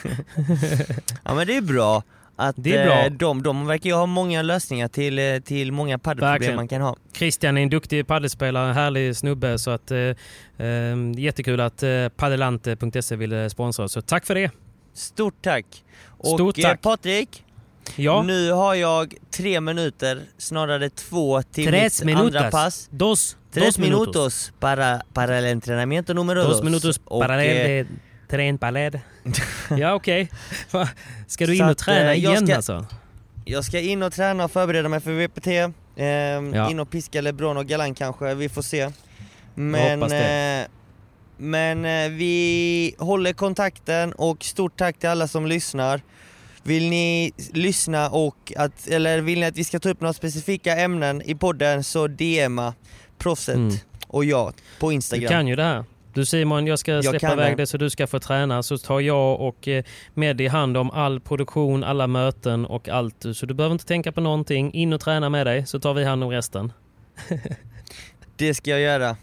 Speaker 2: (laughs) ja men det är bra att
Speaker 1: Det är bra.
Speaker 2: eh, de, de verkar ju ha många lösningar till, eh, till många paddelproblem man kan ha.
Speaker 1: Christian är en duktig paddelspelare, härlig snubbe så att eh, eh, jättekul att eh, padelante.se ville sponsra oss. Så tack för det!
Speaker 2: Stort tack! Och
Speaker 1: Stort
Speaker 2: eh,
Speaker 1: tack.
Speaker 2: Patrik,
Speaker 1: Ja,
Speaker 2: nu har jag tre minuter, snarare två till
Speaker 1: tres
Speaker 2: mitt andra
Speaker 1: minutos.
Speaker 2: pass.
Speaker 1: Dos,
Speaker 2: Tres
Speaker 1: dos minutos.
Speaker 2: minutos para, para el entrenamiento número
Speaker 1: Dos
Speaker 2: dos.
Speaker 1: minutos
Speaker 2: Och,
Speaker 1: para
Speaker 2: eh,
Speaker 1: el tren paled. (laughs) Ja okej. Va? Ska du in och träna
Speaker 2: eh,
Speaker 1: igen
Speaker 2: ska-
Speaker 1: alltså?
Speaker 2: Jag ska in och träna och förbereda mig för VPT. Ehm,
Speaker 1: Ja.
Speaker 2: In och piska LeBron och Galan kanske, vi får se. Men, eh, men eh, vi håller kontakten och stort tack till alla som lyssnar. Vill ni lyssna och att, eller vill ni att vi ska ta upp några specifika ämnen i podden så DMa proffset
Speaker 1: Mm.
Speaker 2: och jag på
Speaker 1: Du
Speaker 2: Instagram.
Speaker 1: kan ju det här. Du Simon, jag ska släppa
Speaker 2: kan
Speaker 1: iväg dig så du ska få träna. Så tar jag och eh, Medi hand om all produktion, alla möten och allt. Så du behöver inte tänka på någonting. In och träna med dig så tar vi hand om resten. (laughs)
Speaker 2: Det ska jag göra.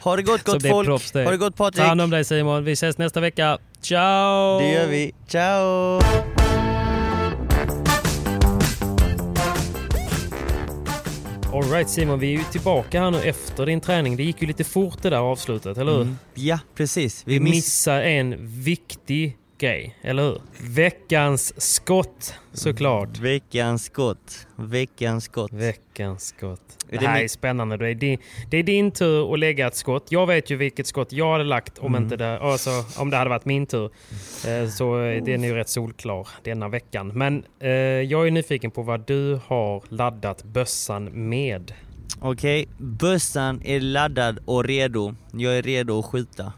Speaker 2: Ha det gott gott folk.
Speaker 1: proffs det.
Speaker 2: Ha det gott
Speaker 1: Ta
Speaker 2: Patrik.
Speaker 1: hand om dig Simon. Vi ses nästa vecka. Ciao!
Speaker 2: Det gör vi. Ciao!
Speaker 1: Alright Simon, vi är ju tillbaka här nu efter din träning. Det gick ju lite fort det där avslutet, eller hur?
Speaker 2: Mm. Ja, precis.
Speaker 1: Vi
Speaker 2: Vi miss...
Speaker 1: missar en viktig grej, eller hur? Veckans skott, såklart.
Speaker 2: Veckans skott. Veckans skott.
Speaker 1: Veckans skott. Det
Speaker 2: det
Speaker 1: här
Speaker 2: min-
Speaker 1: är spännande. Det är, din, det är din tur att lägga ett skott. Jag vet ju vilket skott jag hade lagt om,
Speaker 2: Mm.
Speaker 1: inte det, alltså, om det hade varit min tur. Eh, Så eh, den är ju rätt solklar denna veckan. Men eh, jag är nyfiken på vad du har laddat bössan med.
Speaker 2: Okej, bössan är laddad och redo. Jag är redo att skjuta.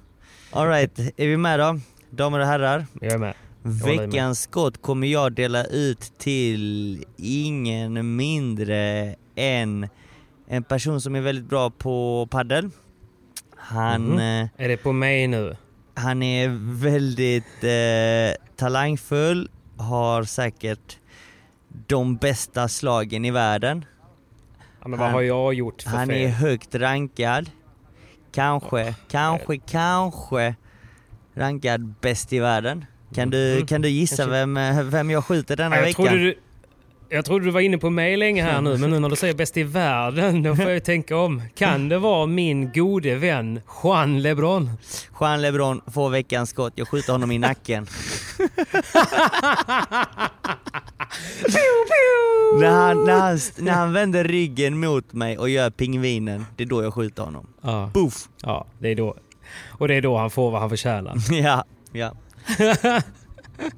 Speaker 2: Alright, är vi med då? Damer och herrar.
Speaker 1: Jag är med.
Speaker 2: Veckans skott kommer jag dela ut till ingen mindre än en person som är väldigt bra på paddel. Han,
Speaker 1: Mhm.
Speaker 2: eh,
Speaker 1: Är det på mig nu?
Speaker 2: han är väldigt eh, talangfull, har säkert de bästa slagen i världen.
Speaker 1: Ja, men vad
Speaker 2: Han-
Speaker 1: har jag gjort för
Speaker 2: Han
Speaker 1: fel?
Speaker 2: är högt rankad. Kanske, kanske, kanske rankad bäst i världen. Kan du,
Speaker 1: Mm.
Speaker 2: kan du gissa vem, eh, vem jag skjuter denna
Speaker 1: Ja, jag,
Speaker 2: veckan?
Speaker 1: trodde du, jag trodde du var inne på mig länge här nu, men nu när du säger bäst i världen, då får jag ju tänka om. Kan det vara min gode vän Juan LeBron?
Speaker 2: Jean LeBron får veckans skott, jag skjuter honom i nacken. när, han, när, han, när han vänder ryggen mot mig och gör pingvinen, det är då jag skjuter honom.
Speaker 1: Ja,
Speaker 2: Boof!
Speaker 1: ja det är då. Och det är då han får vad han förtjänar. (laughs)
Speaker 2: ja, ja. (laughs)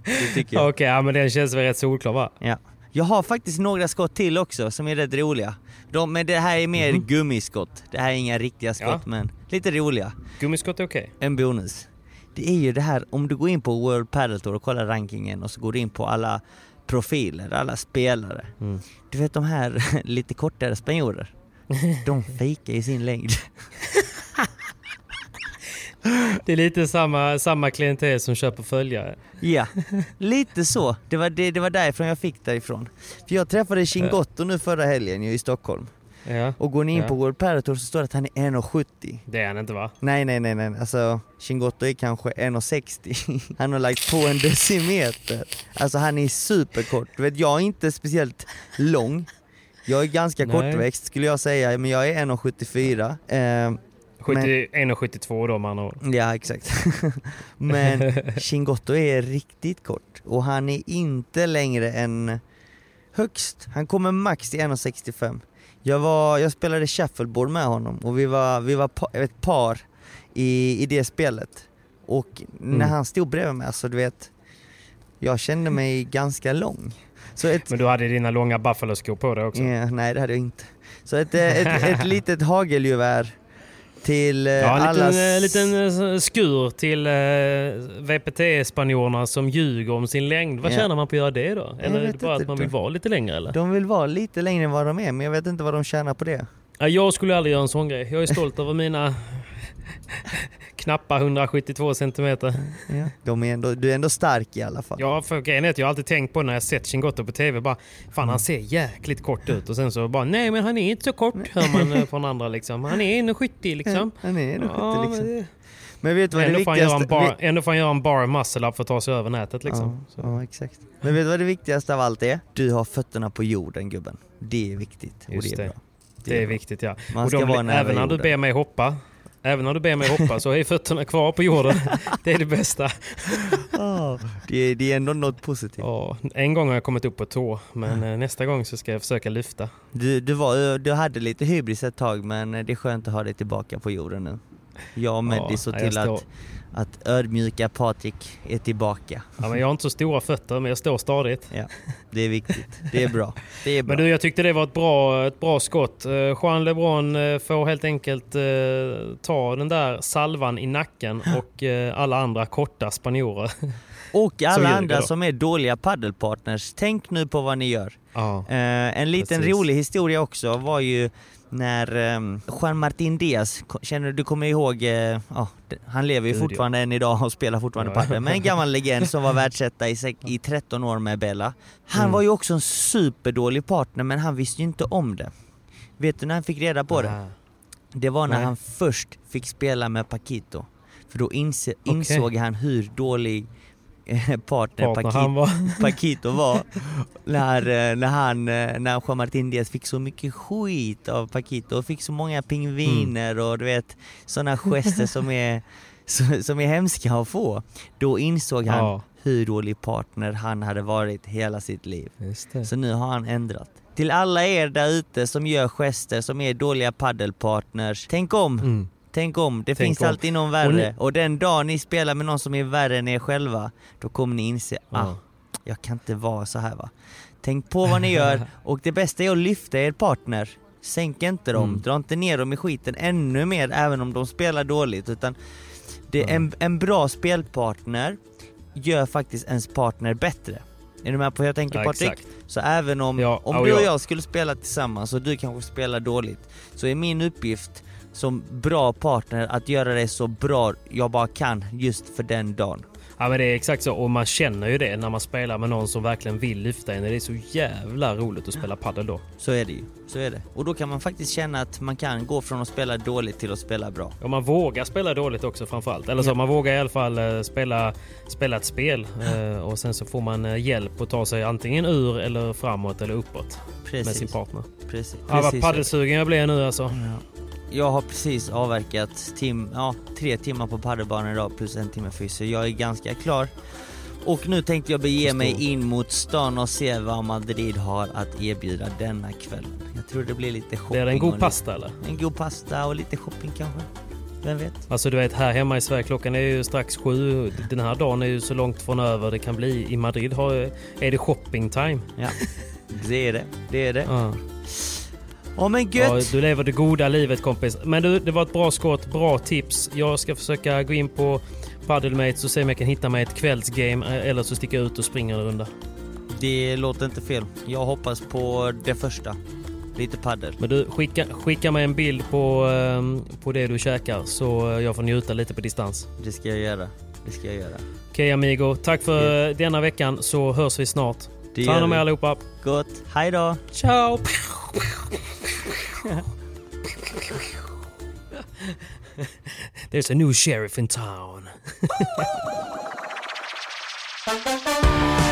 Speaker 2: Det tycker jag.
Speaker 1: Okej, ja, men den känns väl rätt solklar va?
Speaker 2: Ja. Jag har faktiskt några skott till också som är rätt roliga. De, men det här är mer
Speaker 1: Mhm.
Speaker 2: gummiskott. Det här är inga riktiga skott
Speaker 1: Ja.
Speaker 2: men lite roliga.
Speaker 1: Gummiskott är okej.
Speaker 2: En bonus. Det är ju det här, om du går in på World Padel Tour och kollar rankingen och så går du in på alla profiler, alla spelare.
Speaker 1: Mm.
Speaker 2: Du vet de här (laughs) lite kortare spanjorer. (laughs) De fejkar i sin längd. (laughs)
Speaker 1: Det är lite samma, samma klientel som köper följare.
Speaker 2: Ja, lite så. Det var, det, det var därifrån jag fick därifrån. För jag träffade Chingotto nu förra helgen i Stockholm.
Speaker 1: Ja,
Speaker 2: Och går ni in
Speaker 1: Ja.
Speaker 2: på World Padel Tour så står det att han är 1,70.
Speaker 1: det är han inte va?
Speaker 2: Nej, nej, nej, nej. Alltså Chingotto är kanske 1,60. (laughs) Han har lagt på en decimeter. Alltså han är superkort. Du vet, jag är inte speciellt lång. Jag är ganska
Speaker 1: Nej.
Speaker 2: kortväxt skulle jag säga, men jag är 1,74. Eh,
Speaker 1: 70, 1,72 då man har.
Speaker 2: ja, exakt. (laughs) men (laughs) Chingotto är riktigt kort och han är inte längre än högst. Han kommer max till 1,65. Jag, var, jag spelade shuffleboard med honom och vi var, vi var pa, ett par i, i det spelet. Och när
Speaker 1: Mm.
Speaker 2: han stod bredvid mig, alltså du vet, jag kände mig ganska lång. Så ett,
Speaker 1: Men du hade dina långa Buffalo-skor på dig också.
Speaker 2: Ja, nej det hade jag inte. Så ett, eh, ett, ett litet hagelgevär till eh,
Speaker 1: Ja, en liten,
Speaker 2: allas...
Speaker 1: eh, liten eh, skur till eh, VPT-spanjorerna som ljuger om sin längd. Vad
Speaker 2: Ja.
Speaker 1: tjänar man på att göra det då? Eller är det bara
Speaker 2: inte.
Speaker 1: att man vill vara lite längre eller?
Speaker 2: De vill vara lite längre än vad de är, men jag vet inte vad de tjänar på det.
Speaker 1: Ja, jag skulle aldrig göra en sån grej. Jag är stolt över mina knappa 172 centimeter.
Speaker 2: Ja. De är ändå, du är ändå stark i alla fall.
Speaker 1: Ja, för grejen är att jag har alltid tänkt på när jag sett Chingotto på TV, bara fan han ser jäkligt kort ut och sen så bara nej men han är inte så kort hör man eh, från andra liksom. Han är 1,70 liksom.
Speaker 2: Han är ändå
Speaker 1: Ja,
Speaker 2: liksom.
Speaker 1: men det-
Speaker 2: Men vet du vad det
Speaker 1: Ändå en
Speaker 2: viktigaste...
Speaker 1: bar, ändå får han göra en bar muscle up för att ta sig över nätet liksom.
Speaker 2: Ja, ja, exakt. Men vet du vad det viktigaste av allt är? Du har fötterna på jorden gubben. Det är viktigt. Och
Speaker 1: Just
Speaker 2: det är
Speaker 1: det.
Speaker 2: bra.
Speaker 1: Det är
Speaker 2: bra.
Speaker 1: viktigt ja.
Speaker 2: Man
Speaker 1: och
Speaker 2: ska
Speaker 1: de,
Speaker 2: vara
Speaker 1: även när du ber mig hoppa, även när du ber mig hoppa så är fötterna kvar på jorden. (laughs) Det är det bästa.
Speaker 2: Ja, det, är, det är ändå något positivt.
Speaker 1: Ja, en gång har jag kommit upp på tå, men eh, nästa gång så ska jag försöka lyfta.
Speaker 2: Du, du, var, du hade lite hybris ett tag men det är skönt att ha dig tillbaka på jorden nu. Jag och Meddi
Speaker 1: Ja,
Speaker 2: såg till att, att ödmjuka Patrik är tillbaka.
Speaker 1: Ja, men jag har inte så stora fötter, men jag står stadigt.
Speaker 2: Ja, det är viktigt. Det är bra. Det är (laughs) bra.
Speaker 1: Men du, jag tyckte det var ett bra, ett bra skott. Eh, Juan LeBron eh, får helt enkelt eh, ta den där salvan i nacken (laughs) och eh, alla andra korta spanjorer. (laughs)
Speaker 2: och alla
Speaker 1: ljuger
Speaker 2: andra
Speaker 1: då.
Speaker 2: som är dåliga paddelpartners, tänk nu på vad ni gör.
Speaker 1: Ja.
Speaker 2: Eh, en liten
Speaker 1: Precis.
Speaker 2: rolig historia också var ju när um, Juan Martin Diaz, känner du, du kommer ihåg, d- han lever ju fortfarande än idag och spelar fortfarande
Speaker 1: Ja.
Speaker 2: padel, men en gammal (laughs) legend som var världsetta i, i 13 år med Bella. Han
Speaker 1: Mm.
Speaker 2: var ju också en superdålig partner men han visste ju inte om det. Vet du när han fick reda på det?
Speaker 1: Ah.
Speaker 2: Det var när
Speaker 1: Nej.
Speaker 2: han först fick spela med Paquito. För då insåg han hur dålig (laughs) partner,
Speaker 1: Partner
Speaker 2: Paquito,
Speaker 1: var. (laughs)
Speaker 2: Paquito var. när, eh, när han, eh, när Juan Martin Diaz fick så mycket skit av Paquito och fick så många pingviner och du vet sådana gester som är, (laughs) som, är hemska att få. Då insåg han
Speaker 1: Ja.
Speaker 2: hur dålig partner han hade varit hela sitt liv. Så nu har han ändrat. Till alla er där ute som gör gester, som är dåliga paddelpartners. Tänk om,
Speaker 1: Mm.
Speaker 2: Tänk om. Det
Speaker 1: Tänk
Speaker 2: finns
Speaker 1: om.
Speaker 2: alltid någon
Speaker 1: Och
Speaker 2: värre.
Speaker 1: ni-
Speaker 2: Och, den dag ni spelar med någon som är värre än er själva, då kommer ni inse, ah,
Speaker 1: Ja.
Speaker 2: jag kan inte vara så här va. Tänk på vad ni gör (laughs) och det bästa är att lyfta er partner. Sänk inte dem,
Speaker 1: Mm.
Speaker 2: dra inte ner dem i skiten ännu mer även om de spelar dåligt. Utan det,
Speaker 1: Ja.
Speaker 2: en, en bra spelpartner gör faktiskt ens partner bättre. Är du med på hur jag tänker
Speaker 1: Ja,
Speaker 2: Patrik?
Speaker 1: exakt.
Speaker 2: Så även om,
Speaker 1: Ja,
Speaker 2: om
Speaker 1: och
Speaker 2: du och
Speaker 1: jag-
Speaker 2: jag skulle spela tillsammans och du kanske spelar dåligt, så är min uppgift som bra partner att göra det så bra jag bara kan just för den dagen.
Speaker 1: Ja men det är exakt så och man känner ju det när man spelar med någon som verkligen vill lyfta en. Det är så jävla roligt att spela padel då.
Speaker 2: Så är det ju. Så är det. Och då kan man faktiskt känna att man kan gå från att spela dåligt till att spela bra.
Speaker 1: Och man vågar spela dåligt också framförallt. Eller så
Speaker 2: Ja.
Speaker 1: man vågar i alla fall eh, spela, spela ett spel eh, och sen så får man eh, hjälp att ta sig antingen ur eller framåt eller uppåt med sin
Speaker 2: Precis.
Speaker 1: partner.
Speaker 2: Precis.
Speaker 1: Ja, vad
Speaker 2: Precis
Speaker 1: paddelsugen jag blev nu alltså.
Speaker 2: Ja. Jag har precis avverkat tim, ja, tre timmar på paddelbanan idag plus en timme fysio. Jag är ganska klar. Och nu tänkte jag bege mig in mot stan och se vad Madrid har att erbjuda denna kväll. Jag tror det blir lite shopping.
Speaker 1: Blir det en god
Speaker 2: lite-
Speaker 1: pasta eller?
Speaker 2: En god pasta och lite shopping kanske. Vem vet?
Speaker 1: Alltså du vet här hemma i Sverige klockan är ju strax sju. Den här dagen är ju så långt från över det kan bli. I Madrid har, är det shopping time.
Speaker 2: Ja, det är det. Det är det.
Speaker 1: Ja.
Speaker 2: Ja men
Speaker 1: Ja, du lever det goda livet kompis. Men du, det var ett bra skott, bra tips. Jag ska försöka gå in på Paddelmates och se om jag kan hitta mig ett kvällsgame eh, eller så sticker jag ut och springer en runda.
Speaker 2: Det låter inte fel. Jag hoppas på det första. Lite paddel.
Speaker 1: Men du, skicka, skicka mig en bild på, ehm, på det du käkar så jag får njuta lite på distans.
Speaker 2: Det ska jag göra. Det ska jag göra.
Speaker 1: Okej amigo, tack för eh, denna veckan så hörs vi snart.
Speaker 2: Det
Speaker 1: Ta hand om er allihopa.
Speaker 2: Gott. Hej då!
Speaker 1: Ciao! There's a new sheriff in town. (laughs)